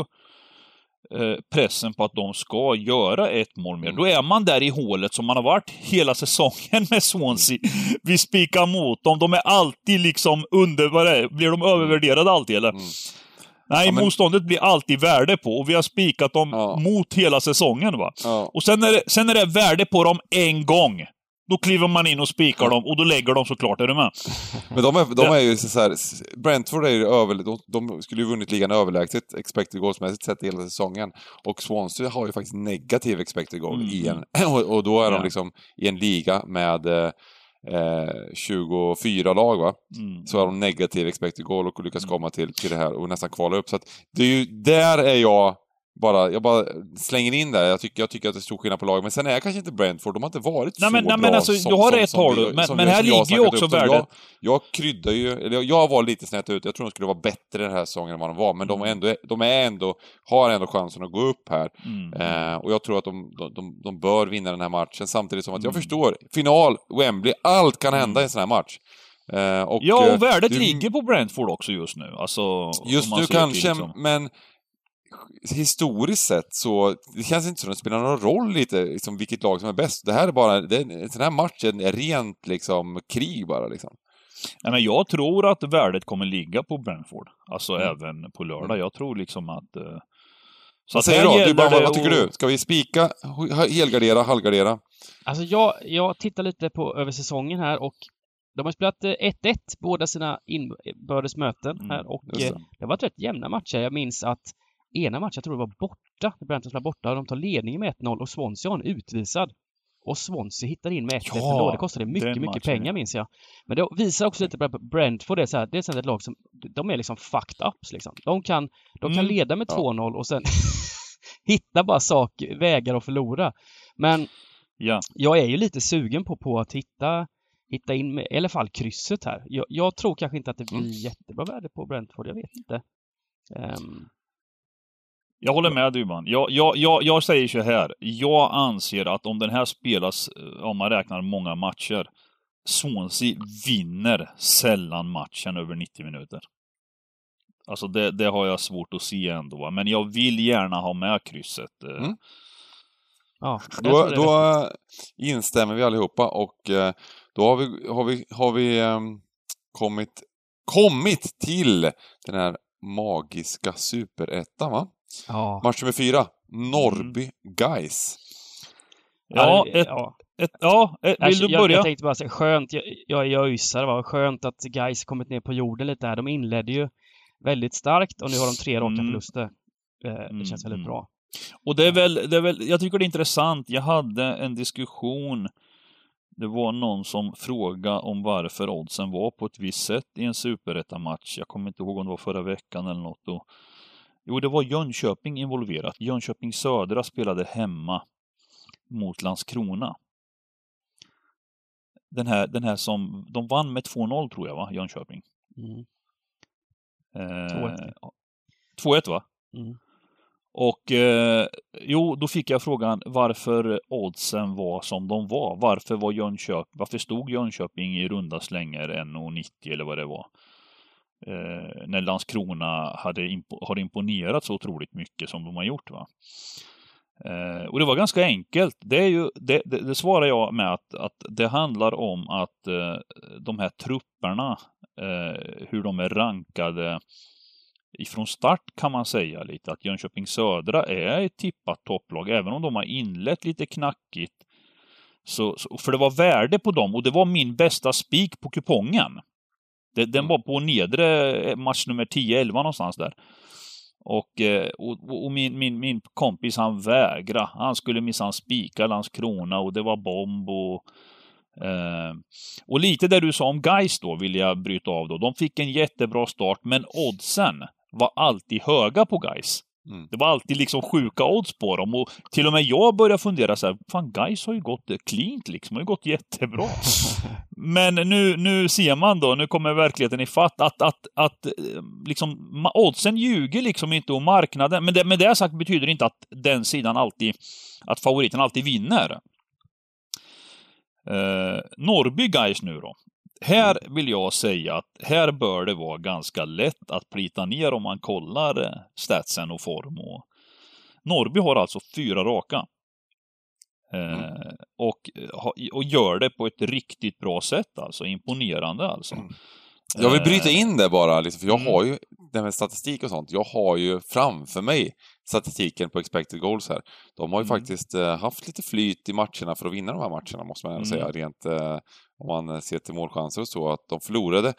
pressen på att de ska göra ett mål mer. Mm. Då är man där i hålet som man har varit hela säsongen med Swansea. Vi spikar mot dem, de är alltid liksom under, vad det är, blir de övervärderade alltid eller? Mm. Nej, Ja, men- motståndet blir alltid värde på och vi har spikat dem Ja. mot hela säsongen va. Ja. Och sen är, det, sen är det värde på dem en gång. Då kliver man in och spikar dem och då lägger de såklart, är du med? Men de är, de är ju så här, Brentford är ju över, de, de skulle ju vunnit ligan överlägset expected goals-mässigt sett hela säsongen. Och Swansea har ju faktiskt negativ expected goal Mm. i en, och, och då är de liksom i en liga med eh, eh, 24 lag va? Mm. Så har de negativ expected goal och lyckas Mm. komma till, till det här och nästan kvala upp. Så att det är ju, där är jag bara, jag bara slänger in där. Jag tycker, jag tycker att det är stor skillnad på lagen. Men sen är jag kanske inte Brentford, de har inte varit Nej, så men- nej, bra men alltså, som, du har rätt som men- som men vi- här ligger ju också värdet. Jag, jag kryddar ju, eller jag, jag var lite snett ut. Jag tror de skulle vara bättre den här säsongen än vad de var. Men de, är ändå, de är ändå, har ändå chansen att gå upp här. Mm. Eh, och jag tror att de, de, de, de bör vinna den här matchen samtidigt som att jag Mm. förstår, final, Wembley, allt kan hända i en sån här match. Eh, och, Ja, eh, och värdet du- ligger på Brentford också just nu. Alltså, Just nu kanske, liksom. men historiskt sett så, det känns inte som att det spelar någon roll lite liksom, vilket lag som är bäst. Det här är bara, det, en sån här match är rent liksom krig bara liksom. Nej, men jag tror att värdet kommer ligga på Brentford. Alltså Mm. även på lördag. Mm. Jag tror liksom att... eh, Så Vad att säger här du då? Du, bara, vad tycker att- du? Ska vi spika, helgardera, halvgardera? Alltså jag, jag tittar lite på över säsongen här och de har spelat eh, 1-1 båda sina inbördes möten Mm, här och eh, det. det har varit rätt jämna matcher. Jag minns att ena matchen, jag tror det var borta, när Brentford spelade borta, de tar ledningen med 1-0 och Swansea har en utvisad. Och Swansea hittar in med 1-1 Ja, ändå. Det kostade mycket, mycket pengar minns jag. Men det visar också lite på Brentford är så här, det är ett lag som, de är liksom fucked ups liksom. De kan, de kan Mm, leda med ja. 2-0 och sen hitta bara sak, vägar att förlora. Men Ja. jag är ju lite sugen på, på att hitta, hitta in med, i alla fall krysset här. Jag, jag tror kanske inte att det blir Mm. jättebra värde på Brentford, jag vet inte. Ehm, Jag håller med Dybban. Jag, jag, jag, jag säger så här. Jag anser att om den här spelas, eh, om man räknar många matcher, Swansea vinner sällan matchen över 90 minuter. Alltså det, det har jag svårt att se ändå. Men jag vill gärna ha med krysset. eh. Mm. ja, Då, då instämmer vi allihopa och eh, då har vi, har vi, har vi ehm, kommit, kommit till den här magiska superettan va? Ja. Match nummer fyra, Norrby Guys. Ja, Ja, ett, ja. ett, ja ett, vill jag, du jag, börja? jag tänkte bara säga, skönt, jag, jag, jag ösar, det var skönt att guys kommit ner på jorden lite här. De inledde ju väldigt starkt och nu har de tre raka Mm. förluster. Eh, det känns Mm, väldigt mm. bra. Och det är, väl, det är väl, jag tycker det är intressant. Jag hade en diskussion. Det var någon som frågade om varför oddsen var på ett visst sätt i en superettamatch. Jag kommer inte ihåg om det var förra veckan eller något. Och, jo, det var Jönköping involverat. Jönköping Södra spelade hemma mot Landskrona. Den här, den här som, de vann med 2-0 tror jag va, Jönköping? Mm. Eh, 2-1. 2-1 va? Mm. Och eh, jo, då fick jag frågan varför oddsen var som de var. Varför var Jönköping, varför stod Jönköping i runda slängar 1,90 eller vad det var? Eh, när Landskrona hade impo, har imponerat så otroligt mycket som de har gjort. va. Eh, och det var ganska enkelt. Det, är ju, det, det, det svarar jag med att, att det handlar om att eh, de här trupperna, eh, hur de är rankade ifrån start kan man säga lite att Jönköping Södra är ett tippat topplag, även om de har inlett lite knackigt. Så, så, för det var värde på dem och det var min bästa spik på kupongen. Det, den mm. var på nedre eh, match nummer 10-11 någonstans där. Och, eh, och, och, min, min, min kompis han vägrade. Han skulle minsann spika Landskrona och det var bomb och eh, och lite det du sa om Geis då vill jag bryta av då. De fick en jättebra start men oddsen var alltid höga på Geis. Mm. Det var alltid liksom sjuka odds på dem och till och med jag började fundera så här, fan Gais har ju gått cleant liksom, har ju gått jättebra. Men nu, nu ser man då, nu kommer verkligheten i fatt att, att, att liksom oddsen ljuger liksom inte om marknaden. Men det, med det sagt betyder det inte att den sidan alltid, att favoriten alltid vinner. Eh, Norrby Gais nu då. Här mm. vill jag säga att här bör det vara ganska lätt att plita ner om man kollar eh, statsen och form. Och Norrby har alltså fyra raka. Mm. Eh, och, och gör det på ett riktigt bra sätt alltså, imponerande alltså. Mm. Jag vill bryta eh, in det bara, liksom, för jag mm. har ju, det med statistik och sånt, jag har ju framför mig statistiken på expected goals här. De har ju mm. faktiskt eh, haft lite flyt i matcherna för att vinna de här matcherna, måste man mm. säga, rent eh, om man ser till målchanser och så, att de förlorade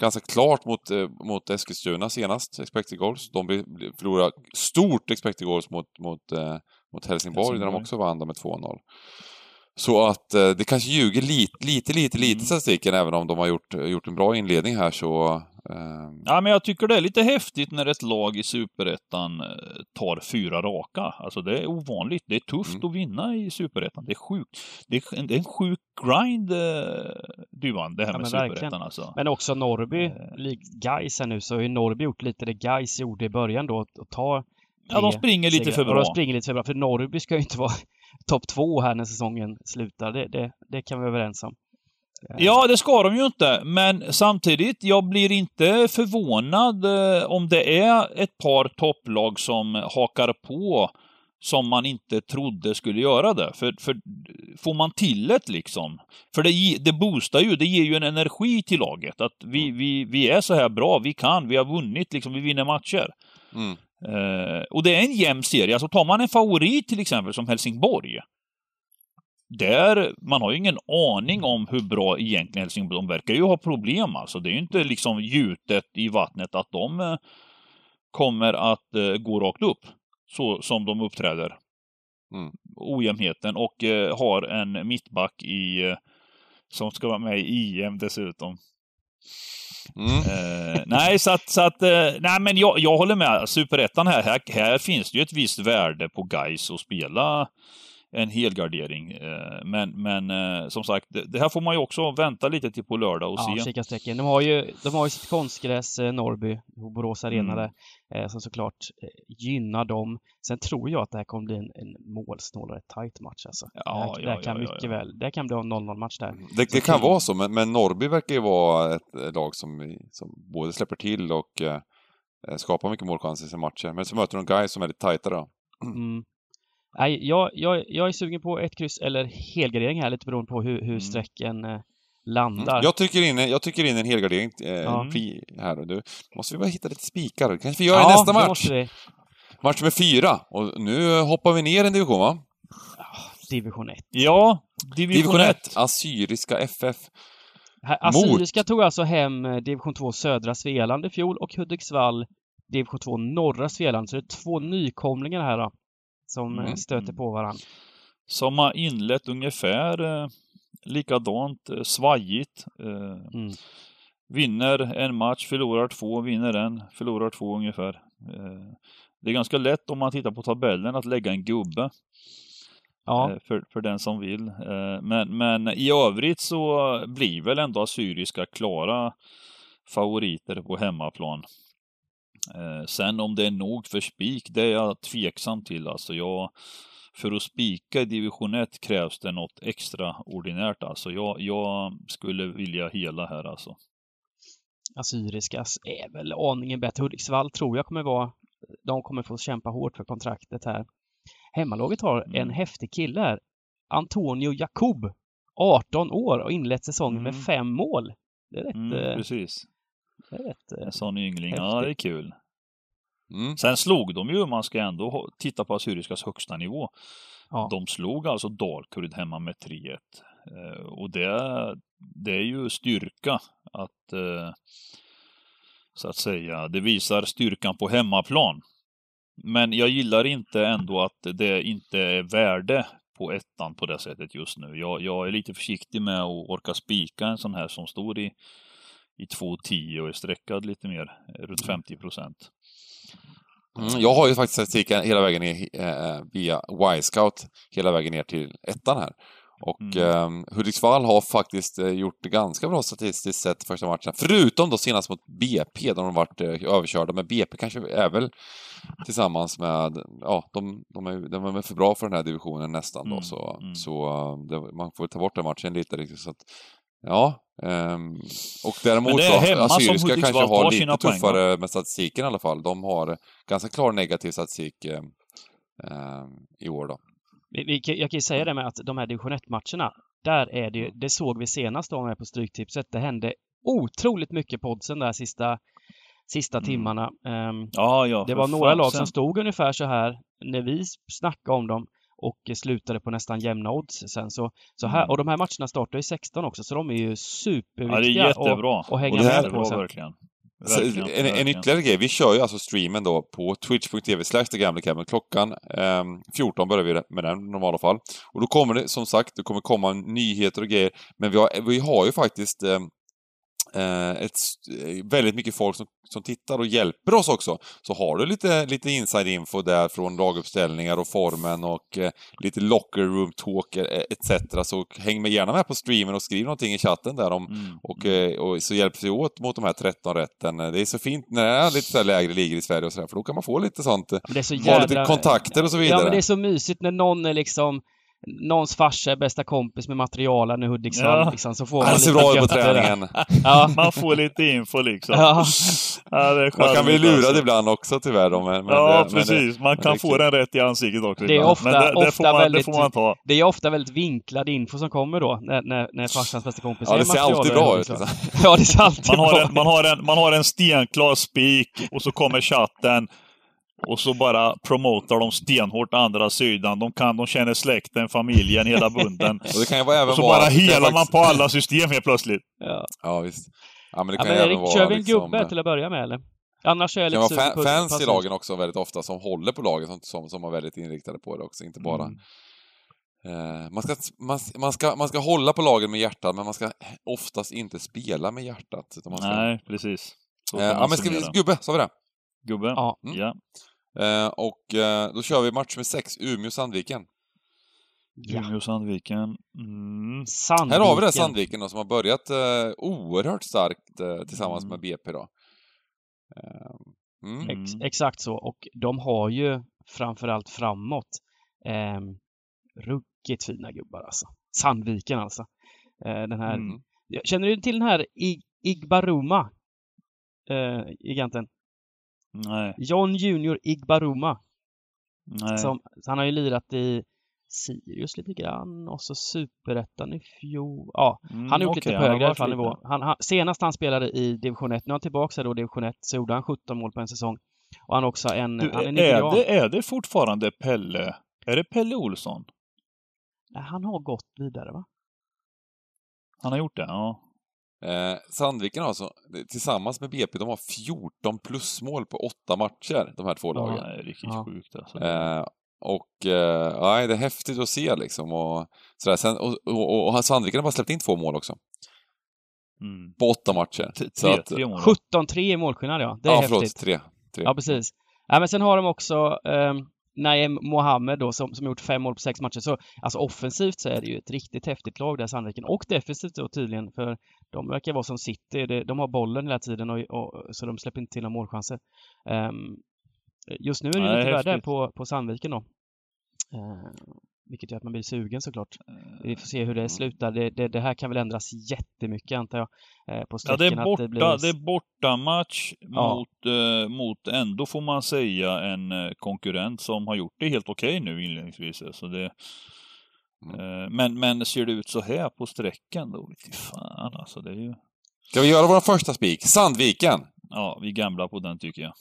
ganska klart mot, eh, mot Eskilstuna senast, expected goals. De förlorade stort expected goals mot, mot, eh, mot Helsingborg, Helsingborg, där de också vann med 2-0. Så att eh, det kanske ljuger lite, lite, lite, lite mm. statistiken, även om de har gjort, gjort en bra inledning här så... Eh... Ja, men jag tycker det är lite häftigt när ett lag i Superettan eh, tar fyra raka. Alltså det är ovanligt. Det är tufft mm. att vinna i Superettan. Det är sjukt. Det är, det är en sjuk grind, eh, Duvan, det här ja, med Superettan alltså. Men också Norrby, eh... likt Gais här nu, så har ju Norrby gjort lite det Gais gjorde i början då, att ta Ja, de springer lite för bra. de springer lite för bra, för Norrby ska ju inte vara topp två här när säsongen slutar. Det, det, det kan vi vara överens om. Ja, det ska de ju inte, men samtidigt, jag blir inte förvånad eh, om det är ett par topplag som hakar på som man inte trodde skulle göra det. För, för får man till det liksom, för det, det boostar ju, det ger ju en energi till laget. Att vi, vi, vi är så här bra, vi kan, vi har vunnit, liksom, vi vinner matcher. Mm. Uh, och det är en jämn serie. Alltså tar man en favorit till exempel som Helsingborg. Där, man har ju ingen aning om hur bra egentligen Helsingborg, de verkar ju ha problem alltså. Det är ju inte liksom gjutet i vattnet att de uh, kommer att uh, gå rakt upp. Så som de uppträder. Mm. Ojämnheten och har en mittback i, som ska vara med i EM dessutom. Mm. Eh, nej, så att, så att eh, nej men jag, jag håller med. Superettan här, här, här finns det ju ett visst värde på guys att spela en helgardering. Eh, men, men eh, som sagt, det här får man ju också vänta lite till på lördag och ja, se. Strecken. De har ju, de har ju sitt konstgräs, eh, Norrby, Borås Arena mm. där, som såklart gynnar dem. Sen tror jag att det här kommer bli en, en målsnålare tight match alltså. Ja, det här, ja, kan ja, mycket väl, det kan bli en 0-0 match där. Mm. Det, det kan vara så, men, men Norrby verkar ju vara ett lag som, som både släpper till och eh, skapar mycket målchanser i sina matcher. Men så möter de guys som är lite tajtare. Mm. Nej, jag, jag, jag är sugen på ett kryss eller helgardering här, lite beroende på hur, hur mm. strecken eh, landar. Jag tycker in, jag tycker in en helgardering eh, ja. här. Och du, måste vi bara hitta lite spikar. kanske vi gör ja, i nästa match. Match med fyra. Och nu hoppar vi ner en division, va? Division 1. Ja, division 1. Assyriska FF. Assyriska Mot... tog alltså hem eh, division 2 södra Svealand i fjol och Hudiksvall division 2 norra Svealand. Så det är två nykomlingar här då som mm. stöter på varandra. Som har inlett ungefär eh, likadant, eh, svajigt. Eh, mm. Vinner en match, förlorar två, vinner en, förlorar två ungefär. Eh, det är ganska lätt om man tittar på tabellen att lägga en gubbe. Ja. Eh, för, för den som vill. Eh, men, men i övrigt så blir väl ändå Assyriska klara favoriter på hemmaplan. Eh, sen om det är nog för spik, det är jag tveksam till. Alltså jag, för att spika i division 1 krävs det något extraordinärt. Alltså jag, jag skulle vilja hela här alltså. Assyriskas är väl aningen bättre. Hudiksvall tror jag kommer vara, de kommer få kämpa hårt för kontraktet här. hemmalaget har en Mm. häftig kille här. Antonio Jacob, 18 år och inlett säsongen med Mm. fem mål. Det är rätt... Mm, eh, precis. Rätt eh, En sån yngling. Ja, Häftigt. det är kul. Mm. Sen slog de ju, man ska ändå titta på Assyriskas högsta nivå. ja. De slog alltså Dalkurd hemma med 3-1. Eh, och det, det är ju styrka att eh, så att säga, det visar styrkan på hemmaplan. Men jag gillar inte ändå att det inte är värde på ettan på det sättet just nu. Jag, jag är lite försiktig med att orka spika en sån här som står i, i 2,10 och är streckad lite mer, eh, runt 50 procent. Mm, jag har ju faktiskt statistiken hela vägen ner, eh, via Y-scout hela vägen ner till ettan här. Och Mm. eh, Hudiksvall har faktiskt eh, gjort det ganska bra statistiskt sett första matchen. Förutom då senast mot BP, där de varit eh, överkörda. Men BP kanske är väl tillsammans med, ja, de, de, är, de är för bra för den här divisionen nästan då. Mm, Så, mm. så eh, det, man får ta bort den matchen lite riktigt. Så att, ja, ehm, och däremot Men det är så, hemma Assyriska kanske har lite sina poäng, tuffare med statistiken i alla fall. De har ganska klar negativ statistik eh, i år då. Vi, vi, kan- jag kan ju säga det med att de här division 1-matcherna, där är det ju, det såg vi senast då med på Stryktipset, det hände otroligt mycket på oddsen där sista, sista Mm. timmarna. Ehm, Ja, ja. det var några lag som stod ungefär så här när vi snackade om dem och slutade på nästan jämna odds sen. Så, så här, Mm. och de här matcherna startar ju 16 också, så de är ju Ja, det är superviktiga jättebra. och, och hänga Och det här- med på Bra, sen. verkligen. Så, Verkligen, en, en ytterligare grej, vi kör ju alltså streamen då på twitch.tv slash TheGambleCabin. Klockan eh, 14 börjar vi med den i normala fall. Och då kommer det, som sagt, det kommer komma nyheter och grejer. Men vi har, vi har ju faktiskt eh, ett, st- väldigt mycket folk som, som tittar och hjälper oss också. Så har du lite, lite inside-info där från laguppställningar och formen och eh, lite locker room talk eh, etc. Så häng med gärna med på streamen och skriv någonting i chatten där om Mm. och, eh, och så hjälps vi åt mot de här 13 rätten. Det är så fint när det är lite så lägre ligor i Sverige och sådär, för då kan man få lite sånt, eh, det är så ha lite kontakter och så Ja, vidare. men det är så mysigt när någon är liksom Någons farsa är bästa kompis med materialen i Hudiksvall Ja. liksom, så får man ser lite bra ut på träningen. Ja. Man får lite info liksom. Ja. Ja, det är Man kan bli lurad alltså. ibland också tyvärr. Då, men, men Ja, det, precis. Man kan det få den rätt i ansiktet också. Det är ofta- Men det, det, ofta får man, väldigt- det får man ta. Det är ofta väldigt vinklad info som kommer då när, när, när farsans bästa kompis Ja, är det ser alltid bra ut. Hudiksvall. Liksom. Ja, det ser alltid Man har, bra en, man, har en, man har en stenklar spik och så kommer chatten och så bara promotar de stenhårt andra sidan. De kan, de känner släkten, familjen, hela bunden. Och det kan ju vara även Och så vara... bara det helar man faktiskt- på alla system helt plötsligt. Ja. Ja, visst. Ja, men det Ja, kan men ju även Erik, vara kör vi en liksom, gubbe till att börja med eller? Annars är jag Det lite kan vara fans i lagen också väldigt ofta som håller på lagen som, som, som är väldigt inriktade på det också, inte bara... Mm. Eh, man, ska, man, man, ska, man ska hålla på lagen med hjärtat, men man ska oftast inte spela med hjärtat. Utan man ska, Nej, precis. Så eh, ja, men ska vi, gubbe, sa vi det? Gubbe? Ja. Mm. ja. Eh, och eh, då kör vi match med sex, Umeå-Sandviken. Ja. Umeå, Sandviken. Mm. Sandviken. Här har vi det Sandviken då, som har börjat eh, oerhört starkt eh, tillsammans Mm. med BP då. Eh, mm. Ex, exakt så. Och de har ju framförallt framåt eh, ruggigt fina gubbar alltså. Sandviken alltså. Eh, den här, Mm. Känner du till den här I, Igbaruma? Eh, giganten. Nej, John Junior Igbaruma. nej. Som, han har ju lirat i Sirius lite grann och så Superettan i fjol. Ja, Mm, han har gjort okej, lite på högre nivå. Han, han, senast han spelade i division 1, nu är han tillbaka då i division 1, så gjorde han 17 mål på en säsong. Och han också en, Du, han är är, det, är det fortfarande Pelle? Är det Pelle Olsson? Nej, Han har gått vidare va? Han har gjort det? Ja. Eh, Sandviken har alltså, tillsammans med BP, de har 14 plusmål på åtta matcher, de här två lagen. Det är riktigt Ja. sjukt alltså. Eh, och eh, nej, det är häftigt att se liksom. Och, sådär. Sen, och, och, och Sandviken har bara släppt in två mål också. Mm. På åtta matcher. T- Så Tre, att- tre mål. va? 17-3 i målskillnad ja. Det är ja, häftigt. förlåt, tre. tre. Ja, precis. Ja, men sen har de också eh, Naem Mohammed då som, som gjort fem mål på sex matcher. Så alltså offensivt så är det ju ett riktigt häftigt lag där Sandviken. Och defensivt då tydligen för de verkar vara som City. De, de har bollen hela tiden och, och, så de släpper inte till några målchanser. Ehm, just nu är det Nej, lite häftigt. på, på Sandviken då. Eh, vilket gör att man blir sugen såklart. Eh, Vi får se hur det Mm. slutar. Det, det, det här kan väl ändras jättemycket antar jag. eh, På Ja, sträckan. det är att borta, blir- det är bortamatch Ja. mot, eh, mot ändå får man säga en eh, konkurrent som har gjort det helt okej nu inledningsvis. Så det, Mm. eh, men, men ser det ut så här på sträckan då, fy fan alltså. Det är ju, Ska vi göra vår första spik? Sandviken! ja, vi gamblar på den tycker jag.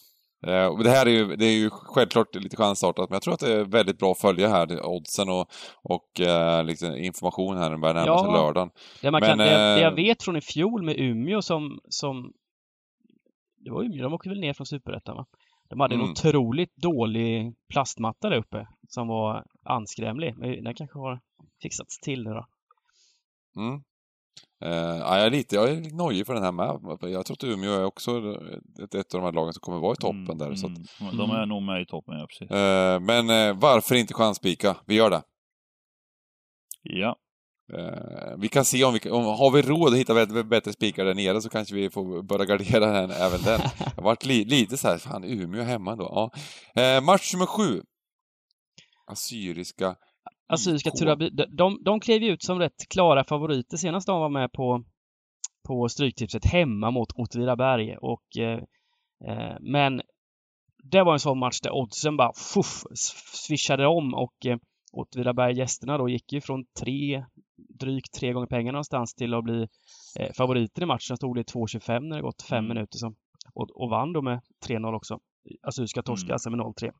Eh, och det här är ju, det är ju självklart lite chansstartat, men jag tror att det är väldigt bra att följa här, oddsen och, och eh, liksom information här när det börjar närma sig Ja. lördagen. Det, man Men, kan, det, jag- det jag eh, vet från i fjol med Umeå som, som det var Umeå, de åkte väl ner från Superettan va? De hade en Mm. otroligt dålig plastmatta där uppe som var anskrämlig. Men den kanske har fixats till nu då. Mm. Eh, ja, jag är lite, jag är nojig för den här med. Jag tror att Umeå är också ett, ett av de här lagen som kommer vara i toppen Mm, där. Så att, mm. De är nog med i toppen, ja precis. eh, men eh, varför inte chanspika? Vi gör det. Ja. Vi kan se om vi om, har vi råd att hitta bättre, bättre spikar där nere så kanske vi får börja gardera den, även den. Jag varit li, lite så här, fan Umeå hemma då. Ja. Match nummer sju. Assyriska Assyriska IK. Turabi, de, de, klev ju ut som rätt klara favoriter senast de var med på, på Stryktipset hemma mot Åtvidaberg och eh, eh, men det var en sån match där oddsen bara fuff, swishade om och eh, Åtvidaberg gästerna då gick ju från tre, drygt tre gånger pengarna någonstans till att bli eh, favoriter i matchen. Stod det 2,25 när det gått fem Mm. minuter som, och, och vann då med 3-0 också. Assyriska torskade Mm. alltså med 0-3.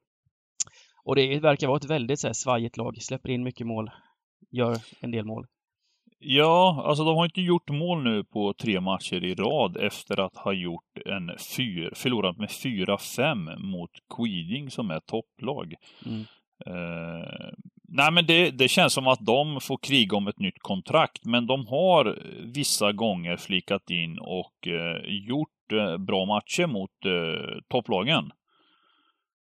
Och det verkar vara ett väldigt så här, svajigt lag. Släpper in mycket mål. Gör en del mål. Ja, alltså de har inte gjort mål nu på tre matcher i rad efter att ha gjort en fyr, förlorat med 4-5 mot Queeding som är topplag. Mm. Eh, nej men det, det känns som att de får kriga om ett nytt kontrakt, men de har vissa gånger flikat in och eh, gjort eh, bra matcher mot topplagen.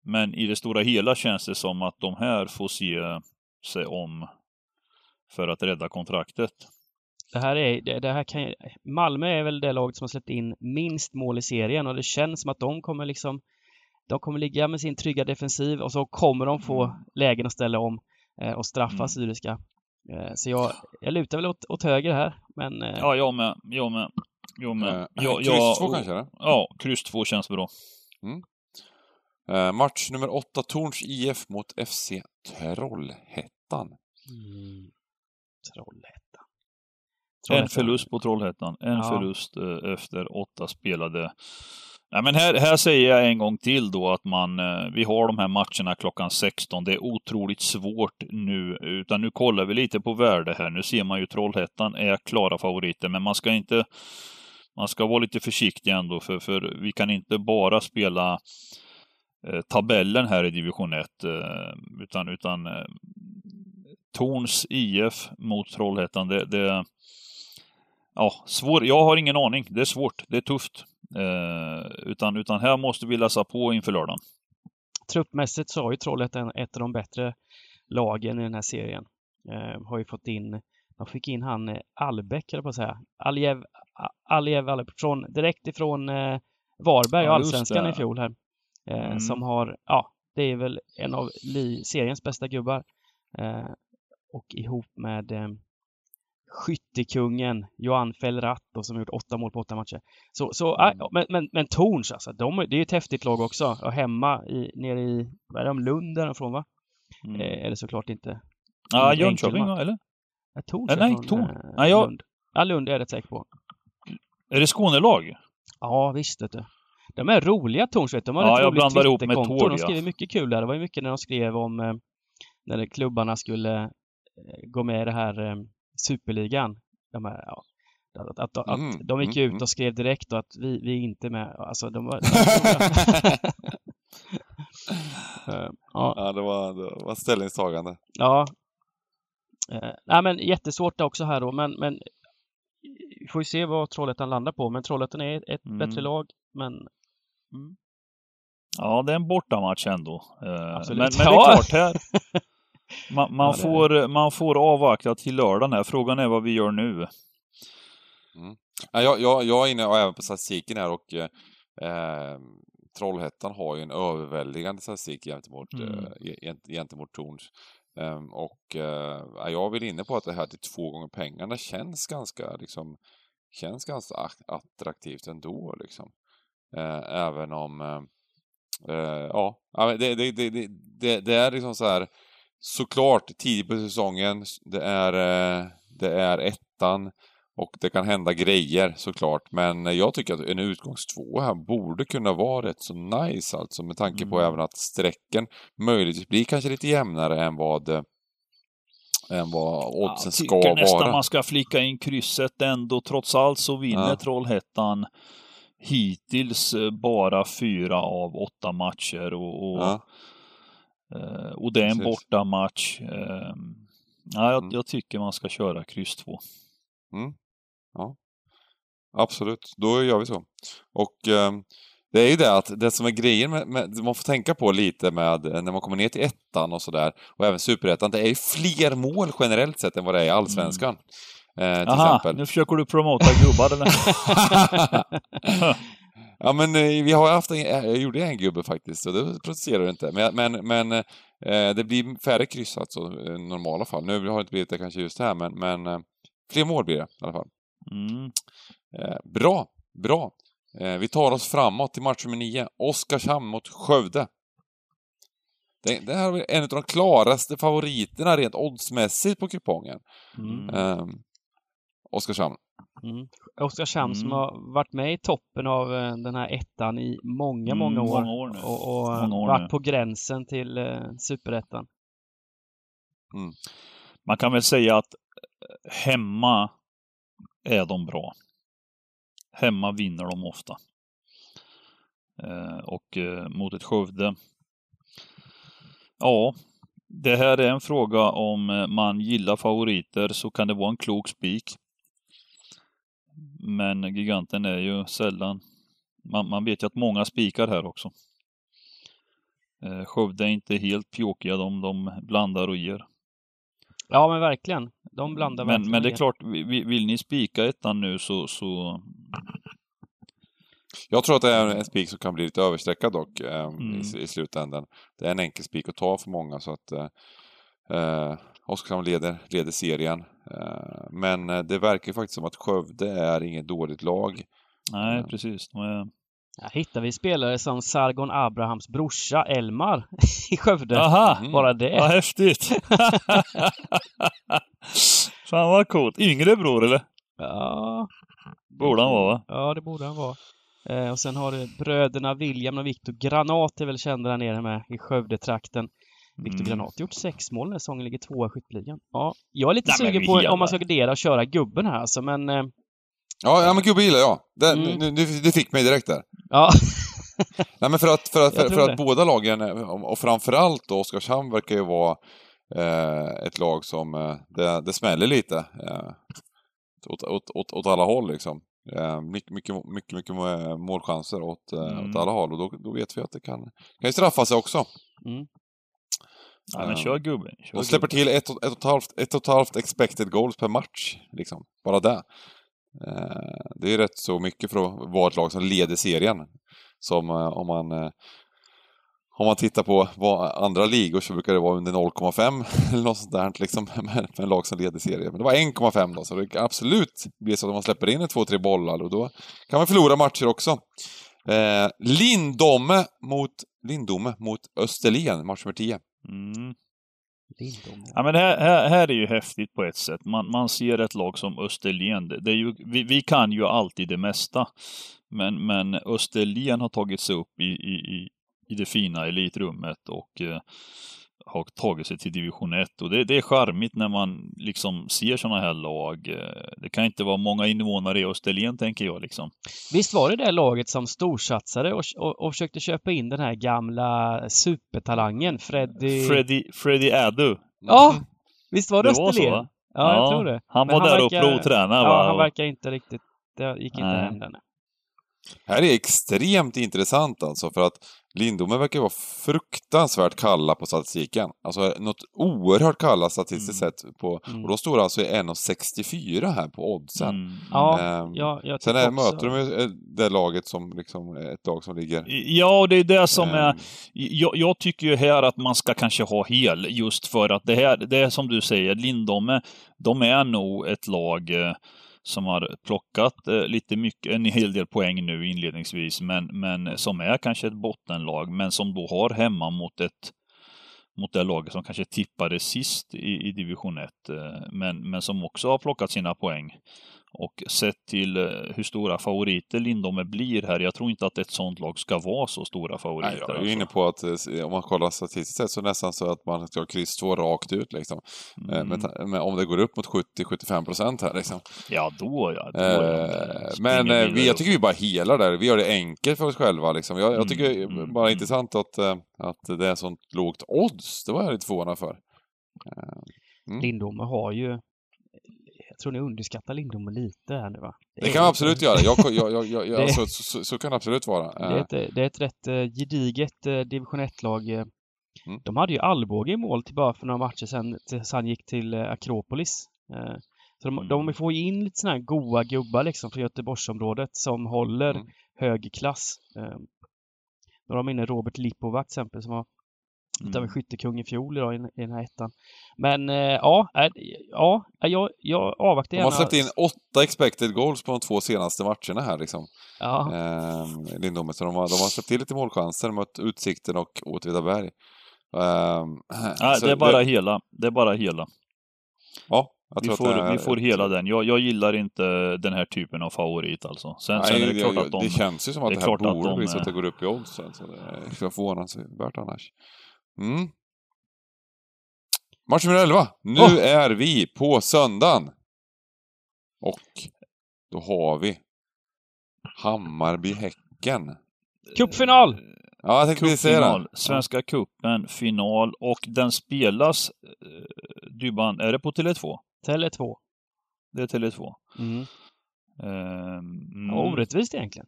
Men i det stora hela känns det som att de här får se sig om för att rädda kontraktet. Det här är, det, det här kan, Malmö är väl det laget som har släppt in minst mål i serien och det känns som att de kommer liksom de kommer ligga med sin trygga defensiv och så kommer de få Mm. lägen att ställa om eh, och straffa Mm. Syriska. Eh, så jag, jag lutar väl åt, åt höger här, men eh, Ja, jag med. Jag med. Jag med. Eh, jag, kryss jag, två kanske? Eller? Ja, kryss två känns bra. Eh, match nummer åtta, Torns IF mot FC Trollhättan. mm, Trollhättan. En Trollhättan. förlust på Trollhättan. En Ja. förlust eh, efter åtta spelade. Nej, men här, här säger jag en gång till då att man, eh, vi har de här matcherna klockan 16. Det är otroligt svårt nu, utan nu kollar vi lite på värde här. Nu ser man ju Trollhättan är klara favoriter, men man ska inte man ska vara lite försiktig ändå, för, för vi kan inte bara spela eh, tabellen här i division 1, eh, utan, utan eh, Torns IF mot Trollhättan, det, det Ja, svår. Jag har ingen aning. Det är svårt. Det är tufft. Eh, utan, utan här måste vi läsa på inför lördagen. Truppmässigt så har ju Trollhättan ett av de bättre lagen i den här serien. Eh, har ju fått in, de fick in han eh, Albeck, eller på att säga. Aljev, Aljev, Aljev från, direkt ifrån eh, Varberg Ja, och just Allsvenskan i fjol här. Eh, Mm. Som har, ja, det är väl en av seriens bästa gubbar. Eh, och ihop med eh, skyttekungen Johan Fellrath som har gjort åtta mål på åtta matcher. Så, så Mm. äh, men, men, men Torns alltså, de, det är ett häftigt lag också. Och hemma i, nere i, vad är de, Lund är de från va? Mm. Eh, är det såklart inte. Ja, Jönköping eller? Ja, Torns Eh, nej, från, Torn. eh, Nej, jag- Lund. Ja, Lund är jag rätt säker på. Är det Skånelag? Ja, visst vet du. De är roliga Torns vet. De har Ja, ett jag roligt Twitterkonto. De ja. skriver mycket kul där. Det var ju mycket när de skrev om eh, när klubbarna skulle eh, gå med i det här eh, superligan. De här, ja, att, att, att, Mm, de gick mm, ut och skrev direkt då att vi, vi är inte med. Alltså de var... Eh, ja, Ja, det var, det var ställningstagande. ja. Eh, nej men jättesvårt också här då, men, men vi får ju se vad Trollhättan landar på. Men Trollhättan är ett, ett Mm. bättre lag, men mm. Ja, det är en bortamatch ändå. Eh, men, Absolut. men det är klart här. Man, man, Ja, får, man får avvakta till lördagen här. Frågan är vad vi gör nu. Ja, jag, jag, jag är inne och även på statistiken här och eh, eh, Trollhättan har ju en överväldigande statistik gentemot, Mm. eh, gent- gentemot Torns. Ehm, och eh, jag är väl inne på att det här till två gånger pengarna känns ganska, liksom, känns ganska attraktivt ändå liksom. Eh, även om, eh, ja, det, det, det, det, är liksom så här såklart tidigt på säsongen, det är, det är ettan och det kan hända grejer såklart, men jag tycker att en utgångstvå här borde kunna vara rätt så nice alltså med tanke mm. på även att strecken möjligtvis blir kanske lite jämnare än vad än vad oddsen ska vara. Jag tycker nästan man ska flika in krysset ändå. Trots allt så vinner ja. Trollhättan hittills eh, bara fyra av åtta matcher och, och, ja. Eh, och det är en bortamatch. Ehm, ja, jag, mm. jag, tycker man ska köra kryss två. Mm. Ja. Absolut, då gör vi så. Och eh, det är ju det att det som är grejen med, med, man får tänka på lite med när man kommer ner till ettan och sådär, och även superettan, det är ju fler mål generellt sett än vad det är i allsvenskan. Eh, till Aha, exempel. nu försöker du promota gubbar eller? ja men eh, vi har haft en, jag gjorde en gubbe faktiskt, och det protesterar du inte. Men, men, men eh, det blir färre kryss alltså, i normala fall. Nu har det inte blivit det kanske just här, men, men eh, fler mål blir det i alla fall. Mm. Eh, bra, bra. Eh, vi tar oss framåt till match nummer 9. Oskarshamn mot Skövde. Det, här är en av de klaraste favoriterna rent oddsmässigt på kupongen. Mm. Eh, Oskarshamn. Mm. Oskarshamn mm. som har varit med i toppen av eh, den här ettan i många, mm, många år. Många år nu. Och, och många år varit nu. på gränsen till uh, superettan. Mm. Man kan väl säga att hemma är de bra. Hemma vinner de ofta. Eh, och eh, mot ett Skövde. Ja, det här är en fråga om eh, man gillar favoriter så kan det vara en klok spik. Men giganten är ju sällan... Man, man vet ju att många spikar här också. Skövde är inte helt pjåkiga, de, de blandar och ger. Ja men verkligen. De blandar men, verkligen. Men det är klart, vill ni spika ettan nu så, så... Jag tror att det är en spik som kan bli lite överstreckad dock eh, mm. i, i slutändan. Det är en enkel spik att ta för många så att eh, eh Oskarshamn leder, leder serien. Eh, men eh, det verkar faktiskt som att Skövde är inget dåligt lag. Nej, eh. precis. Är Ja, hittar vi spelare som Sargon Abrahams brorsa Elmar i Skövde. Aha, mm. bara det. Vad häftigt! Fan vad coolt. Yngre bror eller? Ja. Borde han vara va? Ja, det borde han vara. Eh, och sen har du bröderna William och Viktor Granat är väl kända där nere med i Skövde-trakten. Viktor mm. Granat gjort sex mål när säsongen ligger tvåa i skytteligan. Ja, jag är lite Nej, sugen på om man ska gardera och köra gubben här alltså, men eh, Ja, ja men gubbe gillar jag. Det, mm. du, du, fick mig direkt där. Ja. Nej men för att, för att, för, för att båda lagen, och framförallt då Oskarshamn verkar ju vara eh, ett lag som, eh, det, det smäller lite. Eh, åt, åt, åt, åt alla håll liksom. Eh, mycket, mycket, mycket, mycket målchanser åt, eh, mm. åt alla håll och då, då vet vi att det kan, kan straffa sig också. Mm. Ja, men kör gubben. Kör de släpper till ett och, ett, och ett, halvt, ett och ett halvt expected goals per match. Liksom. Bara det. Eh, det är rätt så mycket för att vara ett lag som leder serien. Som eh, om man eh, om man tittar på andra ligor så brukar det vara under 0,5 eller något sånt där liksom, med, med lag som leder serien. Men det var 1,5 då, så det kan absolut bli så att man släpper in en två, tre bollar och då kan man förlora matcher också. Eh, Lindome mot, Lindome mot Österlen, match nummer 10. Mm. Ja, men här, här, här, är ju häftigt på ett sätt. Man, man ser ett lag som Österlen. Det är ju, vi, vi kan ju alltid det mesta. Men, men Österlen har tagit sig upp i, i, i det fina elitrummet och eh, har tagit sig till division 1 och det, det är charmigt när man liksom ser sådana här lag. Eh, det kan inte vara många invånare i Österlen tänker jag liksom. Visst var det det laget som storsatsade och, och, och försökte köpa in den här gamla supertalangen Freddy... Freddy, Freddy Adu. Ja! Visst var det, det Österlen? Var så, ja, ja, jag tror det. Han var där verkar, och provtränade Ja, va? han verkar inte riktigt... Det gick inte hem den. Här är extremt intressant alltså för att Lindome verkar vara fruktansvärt kalla på statistiken. Alltså något oerhört kalla statistiskt Mm. sett. På, Mm. Och de står alltså i 1,64 här på oddsen. Mm. Ja, Ehm, ja, jag Sen är, möter de eh, det laget som liksom, är ett lag som ligger... Ja, och det är det som är... ehm, Jag, jag tycker ju här att man ska kanske ha hel, just för att det här, det är som du säger, Lindome, de är nog ett lag eh, som har plockat eh, lite mycket, en hel del poäng nu inledningsvis, men, men som är kanske ett bottenlag, men som då har hemma mot ett mot det laget som kanske tippade sist i, i division 1, eh, men, men som också har plockat sina poäng. Och sett till eh, hur stora favoriter Lindome blir här, jag tror inte att ett sånt lag ska vara så stora favoriter. Nej, jag är alltså. inne på att eh, om man kollar statistiskt sett så nästan så att man ska ha kryss 2 rakt ut liksom. Eh, Mm. Men, men om det går upp mot 70-75 procent här liksom. Ja, då ja. Då Eh, men vi, jag tycker vi bara helar där. Vi gör det enkelt för oss själva liksom. Jag, jag tycker Mm, mm, bara mm. intressant att, att det är sånt lågt odds. Det var jag lite förvånad för. Mm. Lindome har ju... Jag tror ni underskattar Lindome lite här nu va? Det är kan vi absolut göra. Jag, jag, jag, Det- alltså, så, så, så kan det absolut vara. Det är Eh, ett, det är ett rätt eh, gediget eh, division 1-lag. eh. Mm. De hade ju Alvbåge i mål till bara för några matcher sedan tills han gick till Akropolis. Så de, Mm. de får ju in lite såna här goa gubbar liksom från Göteborgsområdet som håller Mm. hög klass. Då har de inne Robert Lipovac till exempel som var lite av en Mm. skyttekung i fjol idag i, den- i den här ettan. Men eh, ja, är, ja jag, jag avvaktar de gärna. har släppt in åtta expected goals på de två senaste matcherna här liksom. Ja, Eh, Lindome. Så de har, de har släppt till lite målchanser mot Utsikten och Åtvidaberg. Eh, Ja, så det är bara hela. Det är bara hela. Ja, jag Vi tror får, att det är vi får hela den. Jag, jag gillar inte den här typen av favorit alltså. Sen, sen Nej, är det klart att de... det känns ju som att det det, är här borde de, bli så att det går upp i odds. Alltså. Det är så förvånansvärt annars. Mm. Match nummer 11. Nu Åh! är vi på söndagen. Och då har vi Hammarby-Häcken. cupfinal! Ja, jag tänkte precis säga det. Svenska cupen, final och den spelas, eh, Dybban, är det på Tele2? Tele 2. Det är Tele2. Mm. Ehm, mm. Ja, Orättvist egentligen.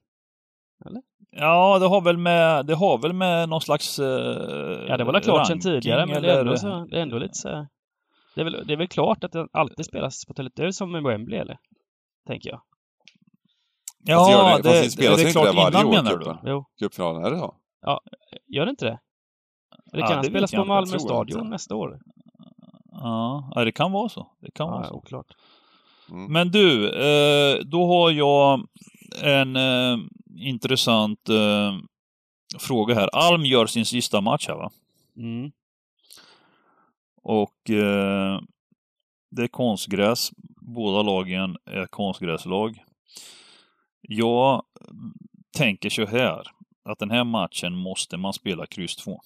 Ja, det har väl med, det har väl med någon slags eh, Ja, det var väl klart sedan tidigare, men det är, eller- ändå så, det är ändå lite så det är, väl, det är väl klart att den alltid spelas på Tele... Det är väl som med Wembley, eller? Tänker jag. Ja, det- det, fast det det, spelas det ju är inte klart där varje innan år, menar du? Cupfinalen, är det så? Gör det inte det? Det Ja, kan det vet spelas på. Malmö stadion inte. nästa år. Ja, ja, det kan vara så. Det kan vara Ja, så. oklart. Mm. Men du, eh, då har jag en eh, intressant eh, fråga här. Alm gör sin sista match här va? Mm. Och eh, det är konstgräs. Båda lagen är konstgräslag. Jag tänker så här, att den här matchen måste man spela kryss 2.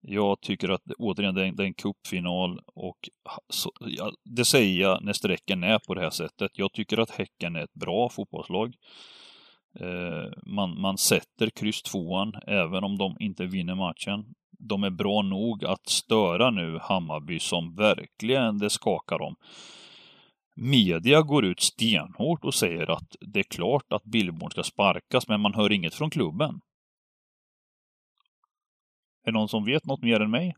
Jag tycker att återigen, det är en, det är en cupfinal och så, ja, det säger jag när strecken är på det här sättet. Jag tycker att Häcken är ett bra fotbollslag. Eh, man, man sätter kryss tvåan även om de inte vinner matchen. De är bra nog att störa nu Hammarby som verkligen det skakar om. Media går ut stenhårt och säger att det är klart att Billborn ska sparkas, men man hör inget från klubben. Är det någon som vet något mer än mig?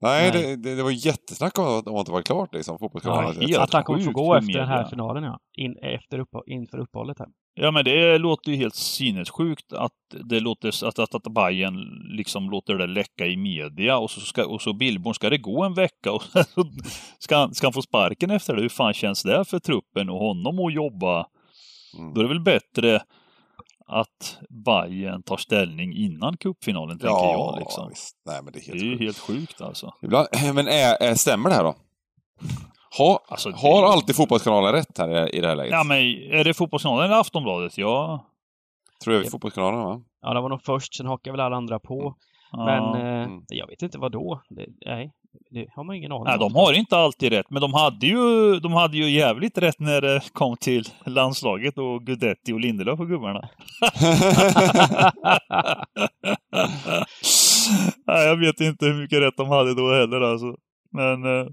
Nej, Nej. Det, det, det var jättesnack om att, om att det var klart liksom, fotbollskanalen. Ja, helt Att han kommer få gå efter den här finalen, ja. In, efter upp, inför uppehållet här. Ja men det låter ju helt sinnessjukt att det låter att, att, att Bayern liksom låter det läcka i media och så, ska, och så Billborn, ska det gå en vecka och så ska, han- ska han få sparken efter det? Hur fan känns det för truppen och honom att jobba? Mm. Då är det väl bättre att Bayern tar ställning innan cupfinalen, tänker jag. Liksom. visst. Nej, men det är Det helt är ju sjukt. helt sjukt alltså. Ibland, men är, är, stämmer det här då? Ha, Alltså, det- har alltid Fotbollskanalen rätt här i, det här läget? Ja men är det Fotbollskanalen eller Aftonbladet? Ja. Tror jag är Fotbollskanalen, va? Ja, det var nog först, sen hakade väl alla andra på. ja. Men eh, Mm. jag vet inte vad då. Det, nej, det har man ingen aning Nej, om. de har inte alltid rätt, men de hade ju, de hade ju jävligt rätt när det kom till landslaget och Gudetti och Lindelöf och gubbarna. Nej, jag vet inte hur mycket rätt de hade då heller alltså. Men, eh,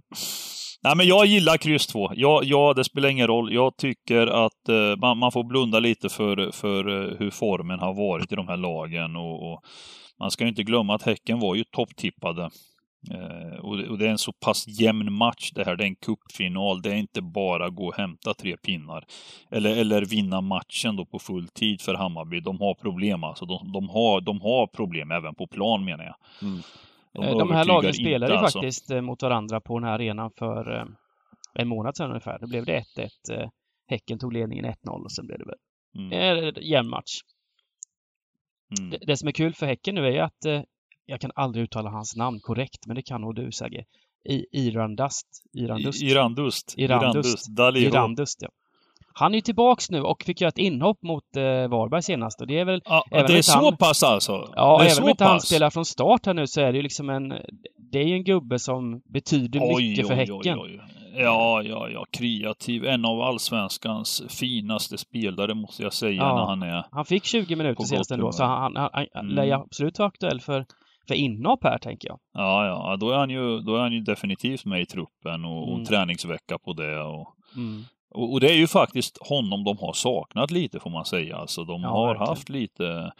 Nej, men jag gillar kryss 2. Ja, ja, det spelar ingen roll. Jag tycker att eh, man, man, får blunda lite för, för eh, hur formen har varit i de här lagen. Och, och man ska ju inte glömma att Häcken var ju topptippade. Eh, och, och, det är en så pass jämn match det här. Det är en cupfinal. Det är inte bara gå och hämta tre pinnar. Eller, eller vinna matchen då på full tid för Hammarby. De har problem alltså. De, de, har, de har problem även på plan menar jag. Mm. De, eh, de här lagen spelade ju alltså. faktiskt eh, mot varandra på den här arenan för en månad sedan ungefär. Då blev det 1-1. Häcken tog ledningen 1-0 och sen blev det väl mm. en jämn match. Mm. Det, det, som är kul för Häcken nu är ju att jag kan aldrig uttala hans namn korrekt, men det kan nog du Sagge. I, Irandust. Irandust. Irandust. Irandust. Irandust. Irandust ja. Han är ju tillbaks nu och fick göra ett inhopp mot eh, Varberg senast och det är väl... Ja, det är så han, pass alltså? Ja, det är även om inte han spelar från start här nu så är det ju liksom en... Det är ju en gubbe som betyder oj, mycket för Häcken. Oj, oj. Ja, ja, ja, kreativ. En av allsvenskans finaste spelare måste jag säga ja, när han är... Han fick 20 minuter senast ändå, så han, han, han mm. lär ju absolut vara aktuell för, för inhopp här, tänker jag. Ja, ja, då är han ju, då är han ju definitivt med i truppen och, mm. och träningsvecka på det. Och, mm. Och, och, det är ju faktiskt honom de har saknat lite får man säga. Alltså de ja, har verkligen. haft lite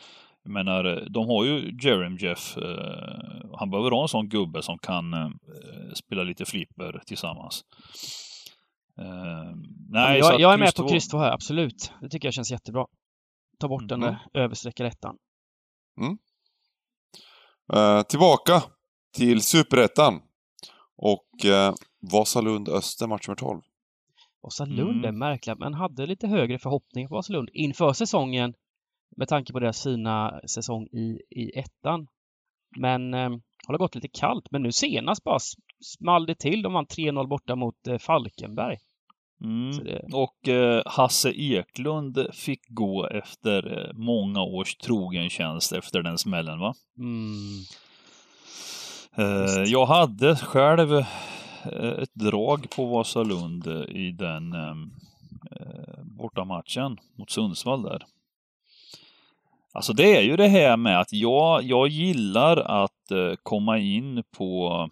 jag menar, de har ju Jerem Jeff. Eh, han behöver ha en sån gubbe som kan eh, spela lite flipper tillsammans. Eh, nej, jag, jag är med på 2 här, absolut. Det tycker jag känns jättebra. Ta bort mm. den där överstreckar ettan. Mm. Eh, tillbaka till superettan. Och eh, Vasalund Öster, match nummer 12. Vasalund mm. är märkliga, men hade lite högre förhoppningar på Vasalund inför säsongen med tanke på deras fina säsong i, i ettan. Men eh, har gått lite kallt, men nu senast bara small det till. De vann 3-0 borta mot eh, Falkenberg. Mm. Och eh, Hasse Eklund fick gå efter eh, många års trogen tjänst efter den smällen, va? Mm. Eh, jag hade själv Eh, ett drag på Vasalund i den ehm, eh, bortamatchen mot Sundsvall där. Alltså det är ju det här med att jag, jag gillar att eh, komma in på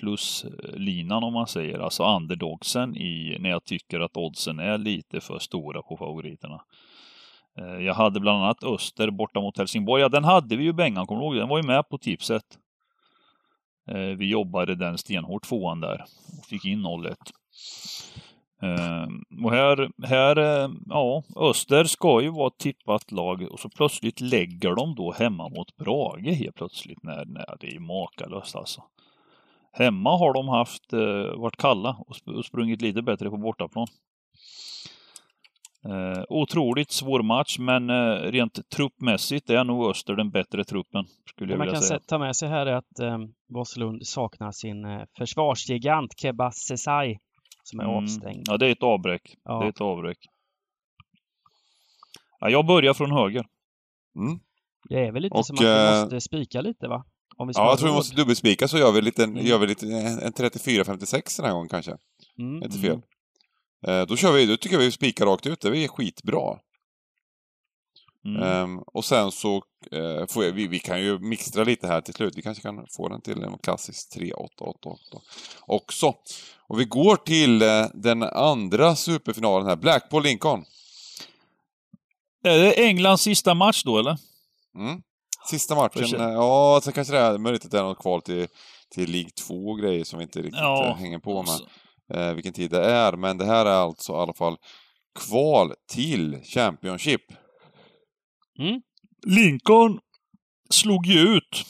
pluslinan eh, om man säger, alltså underdogsen i, när jag tycker att oddsen är lite för stora på favoriterna. Eh, jag hade bland annat Öster borta mot Helsingborg. Ja, den hade vi ju Bengan, kommer du ihåg? Den var ju med på tipset. Eh, vi jobbade den stenhårt tvåan där och fick in 0-1. Ehm, och här, här, uh, ja, Öster ska ju vara ett tippat lag och så plötsligt lägger de då hemma mot Brage helt plötsligt. När, när det är ju makalöst alltså. Hemma har de haft, eh, varit kalla och sprungit lite bättre på bortaplan. Eh, otroligt svår match, men eh, rent truppmässigt är nog Öster den bättre truppen. Skulle jag man vilja säga. kan ta med sig här är att eh, Voslund saknar sin eh, försvarsgigant Keba Sesai som är mm. avstängd. Ja, det är ett avbräck. Ja. Det är ett avbräck. Ja, jag börjar från höger. Mm. Det är väl lite och, som att vi eh, måste spika lite va? Ja, jag tror vi måste dubbelspika så gör vi lite, mm. gör vi lite en 34-56 den här gången kanske. Mm. Inte fel. Mm. Eh, då kör vi, då tycker jag vi spikar rakt ut, det är skitbra. Mm. Um, och sen så uh, får jag, vi, vi kan ju mixtra lite här till slut. Vi kanske kan få den till en klassisk 3-8-8-8 också. Och vi går till uh, den andra superfinalen här, Blackpool-Lincoln. Är det Englands sista match då eller? Mm. Sista matchen, ja, så kanske det är möjligt att det är något kval till, till League 2 och grejer som vi inte riktigt ja. hänger på med eh, vilken tid det är, men det här är alltså i alla fall kval till Championship. Mm. Lincoln slog ju ut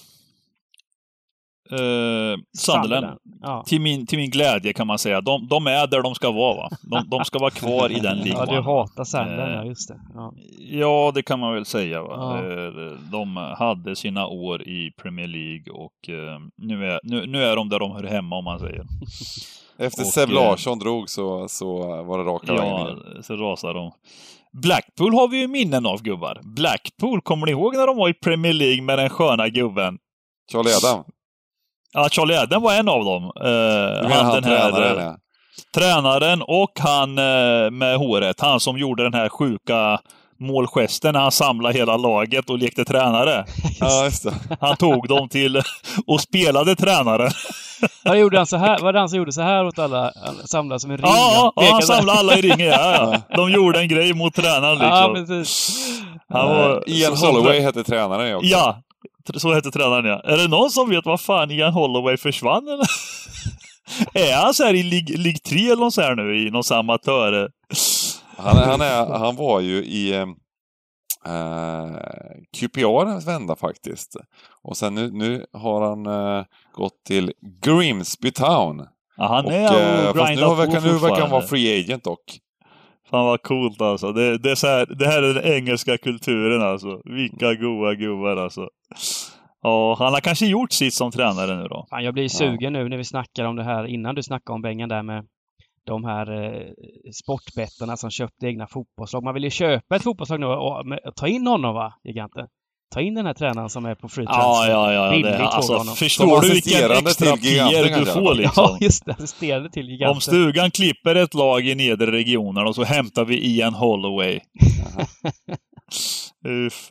eh, Sunderland. Ja. Till, min, till min glädje kan man säga. De, de är där de ska vara va? De, de ska vara kvar i den ligan. Ja, du hatar Sunderland, eh, ja just det. Ja. ja. det kan man väl säga. Va? Ja. Eh, de hade sina år i Premier League och eh, nu, är, nu, nu är de där de hör hemma om man säger. Efter Seb Larsson drog så, så var det raka vägen Ja, så rasade de. Blackpool har vi ju minnen av gubbar. Blackpool, kommer ni ihåg när de var i Premier League med den sköna gubben? Charlie Adam? Ja, Charlie Adam var en av dem. Uh, han, han den här, tränaren, ja. Tränaren och han uh, med håret. Han som gjorde den här sjuka målgesten när han samlade hela laget och lekte tränare. Ja, just det. Han tog dem till och spelade tränare. Vad gjorde han så här? Var det han som gjorde så här åt alla? Han samlade som en ring? Ja, ja, han samlade alla i ringen. Ja, ja. De gjorde en grej mot tränaren Ja, liksom. precis. Han var, Ian så- som- Holloway hette tränaren också. Ja, så hette tränaren ja. Är det någon som vet vad fan Ian Holloway försvann eller? är han så här i Lig, Lig 3 eller något så här nu i någon amatör? Han, han, är, han var ju i eh, eh, QPRs vända faktiskt. Och sen nu, nu har han eh, gått till Grimsby Town. Ja, han Och, är eh, och fast nu, verkar, nu verkar han vara free agent dock. Fan vad coolt alltså. Det, det, är så här, det här är den engelska kulturen alltså. Vilka goa gubbar alltså. Ja, han har kanske gjort sitt som tränare nu då. Fan, jag blir sugen nu när vi snackar om det här, innan du snackade om Bengan där med de här eh, sportbettarna som köpte egna fotbollslag. Man vill ju köpa ett fotbollslag nu och, med, ta in honom va, giganten? Ta in den här tränaren som är på free Ja, transfer. ja, ja. Billigt Det, alltså, honom. Förstår du vilken assisterande extra PR du får liksom? Ja, just det. Assisterade till giganten. Om stugan klipper ett lag i nedre regionen och så hämtar vi Ian Holloway.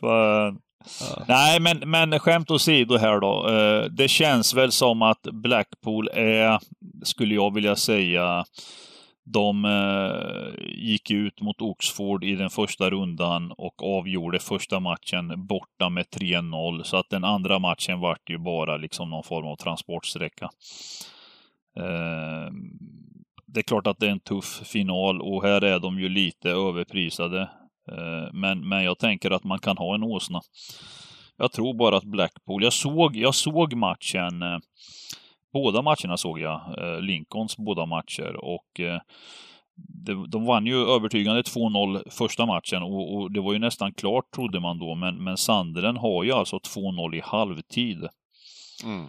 Fan. Ja. Nej, men, men skämt åsido här då. Eh, Det känns väl som att Blackpool är, skulle jag vilja säga, de eh, gick ut mot Oxford i den första rundan och avgjorde första matchen borta med 3-0. Så att den andra matchen vart ju bara liksom någon form av transportsträcka. Eh, det är klart att det är en tuff final och här är de ju lite överprisade. Eh, Men, men jag tänker att man kan ha en åsna. Jag tror bara att Blackpool, jag såg, jag såg matchen, eh, båda matcherna såg jag, eh, Lincolns båda matcher och eh, de vann ju övertygande 2-0 första matchen och, och det var ju nästan klart trodde man då, men, men Sandren har ju alltså 2-0 i halvtid. Mm.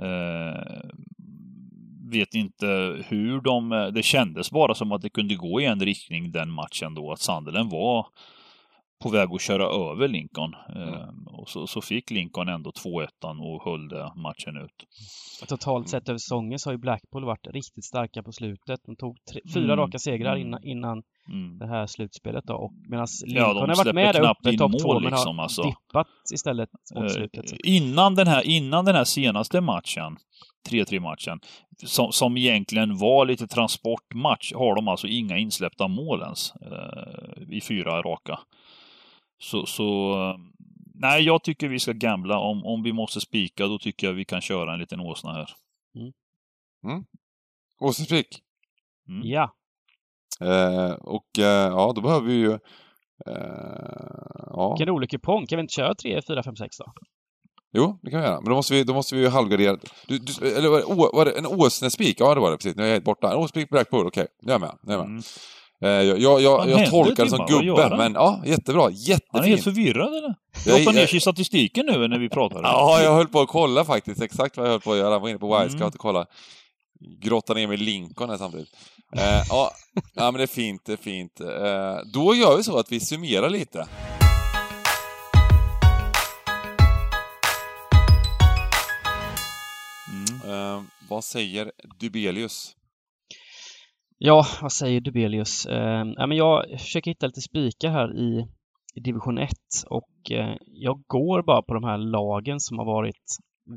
Eh, vet inte hur de... Det kändes bara som att det kunde gå i en riktning den matchen då, att Sunderland var på väg att köra över Lincoln. Eh, och så, så fick Lincoln ändå 2-1 och höll det matchen ut. Totalt sett över säsongen så har ju Blackpool varit riktigt starka på slutet. De tog tre, fyra Mm. raka segrar Mm. innan, innan Mm. det här slutspelet då. Och medan Ja, Lincoln de har varit med där uppe, in topp två, men liksom, har alltså. dippat istället mot Eh, slutet. Så. innan, den här, innan den här senaste matchen, 3-3 matchen, som, som egentligen var lite transportmatch, har de alltså inga insläppta mål ens eh, i fyra raka. Så, så nej, jag tycker vi ska gambla. Om, om vi måste spika, då tycker jag vi kan köra en liten åsna här. Åsiktsspik. Mm. Ja, Eh, och eh, ja, då behöver vi ju... Eh, ja. vilken rolig kupong. Kan vi inte köra 3, 4, 5, 6 då? Jo, det kan vi göra. Men då måste vi, då måste vi ju halvgardera. Du, du, eller var det, å- var det en åsnespik? Ja, det var det precis. Nu är jag helt borta. En åsnespik Blackpool, okej. Nu är jag med. Nu är jag med. Mm. Eh, jag jag, jag, jag tolkar det som Timma? Vad gör gubbe, han? men ja, jättebra. Han är helt Jättefint. förvirrad eller? Jag- hoppar ner i statistiken nu när vi pratar. Ja, jag höll på att kolla faktiskt. Exakt vad jag höll på att göra. Jag var inne på Wisecout Mm. och kolla. Grotta ner mig i Lincoln här samtidigt. Eh, ja, ja, men det är fint, det är fint. Eh, då gör vi så att vi summerar lite. Mm. Eh, vad säger Dubelius? Ja, vad säger Dubelius? Eh, ja, men jag försöker hitta lite spikar här i, i division 1 och eh, jag går bara på de här lagen som har varit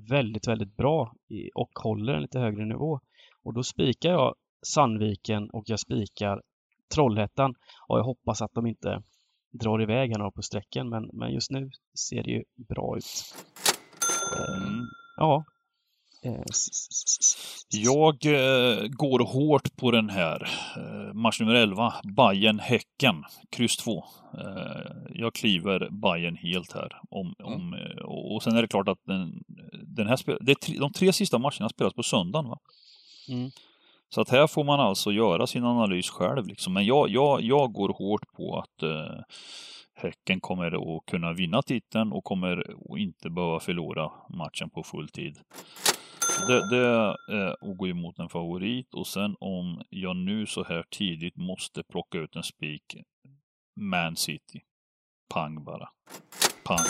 väldigt, väldigt bra i, och håller en lite högre nivå. Och då spikar jag Sandviken och jag spikar Trollhättan och jag hoppas att de inte drar iväg här några på sträcken men, men just nu ser det ju bra ut. Eh. Ja. Jag eh, går hårt på den här. Eh, match nummer 11, bayern häcken kryss 2. Eh, jag kliver Bayern helt här. Om, om, eh, och sen är det klart att den, den här spel, det tre, de tre sista matcherna spelas på söndagen. Va? Mm. Så att här får man alltså göra sin analys själv. Liksom. Men jag, jag, jag går hårt på att eh, Häcken kommer att kunna vinna titeln och kommer att inte behöva förlora matchen på full tid. Det, det är att gå emot en favorit och sen om jag nu så här tidigt måste plocka ut en spik Man City. Pang bara. Pang.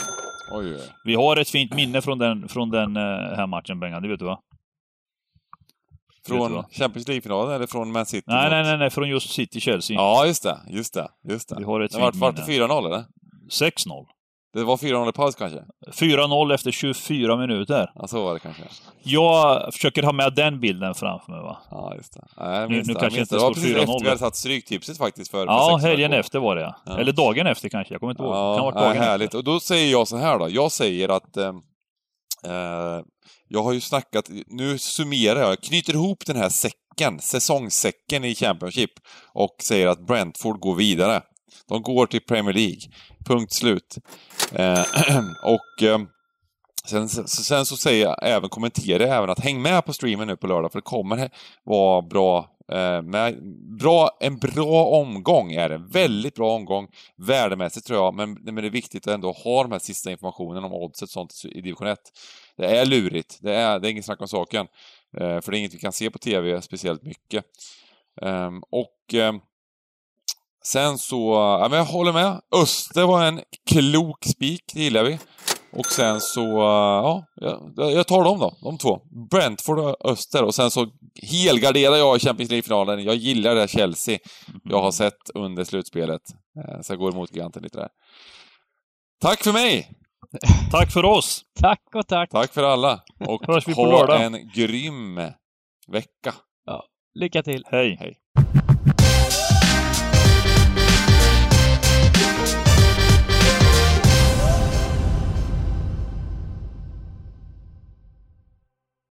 Oj. Vi har ett fint minne från den, från den eh, här matchen Bengan, det vet du va? Från? Champions League-finalen eller från Man City? Nej, nej, nej, nej, från just City-Chelsea. Ja, just det. Just det. Just det. Vi har ett det var, fint var det minne. 4-0 eller? 6-0. Det var 4-0 i paus kanske? 4-0 efter 24 minuter. Ja, så var det kanske. Jag försöker ha med den bilden framför mig va. Ja, just det. Nej, Nu- nu det. kanske inte det. Det var precis 4-0 efter vi hade satt stryktipset faktiskt för, för Ja, sex helgen veckor. efter var det ja. Ja. Eller dagen efter kanske, jag kommer inte ihåg. Ja, kan ha varit dagen härligt. efter. Och då säger jag så här då. Jag säger att eh, eh, jag har ju snackat, nu summerar jag, jag knyter ihop den här säcken, säsongssäcken i Championship och säger att Brentford går vidare. De går till Premier League. Punkt slut. Eh, och eh, sen, sen så säger jag även, kommenterar jag även att häng med på streamen nu på lördag för det kommer vara bra Eh, med bra, en bra omgång är det. Väldigt bra omgång värdemässigt tror jag, men, men det är viktigt att ändå ha de här sista informationen om oddset och sånt i division 1. Det är lurigt, det är, det är inget snack om saken. Eh, för det är inget vi kan se på TV speciellt mycket. Ehm, och ehm, sen så, ja men jag håller med. Öster var en klok spik, det gillar vi. Och sen så, ja, jag, jag tar dem då, de två. Brentford och Öster. Och sen så helgarderar jag i Champions League-finalen. Jag gillar det här Chelsea jag har sett under slutspelet. Eh, Så jag går emot giganten lite där. Tack för mig! Tack för oss! Tack och tack! Tack för alla! Och ha en grym vecka. Lycka till! Hej! Hej!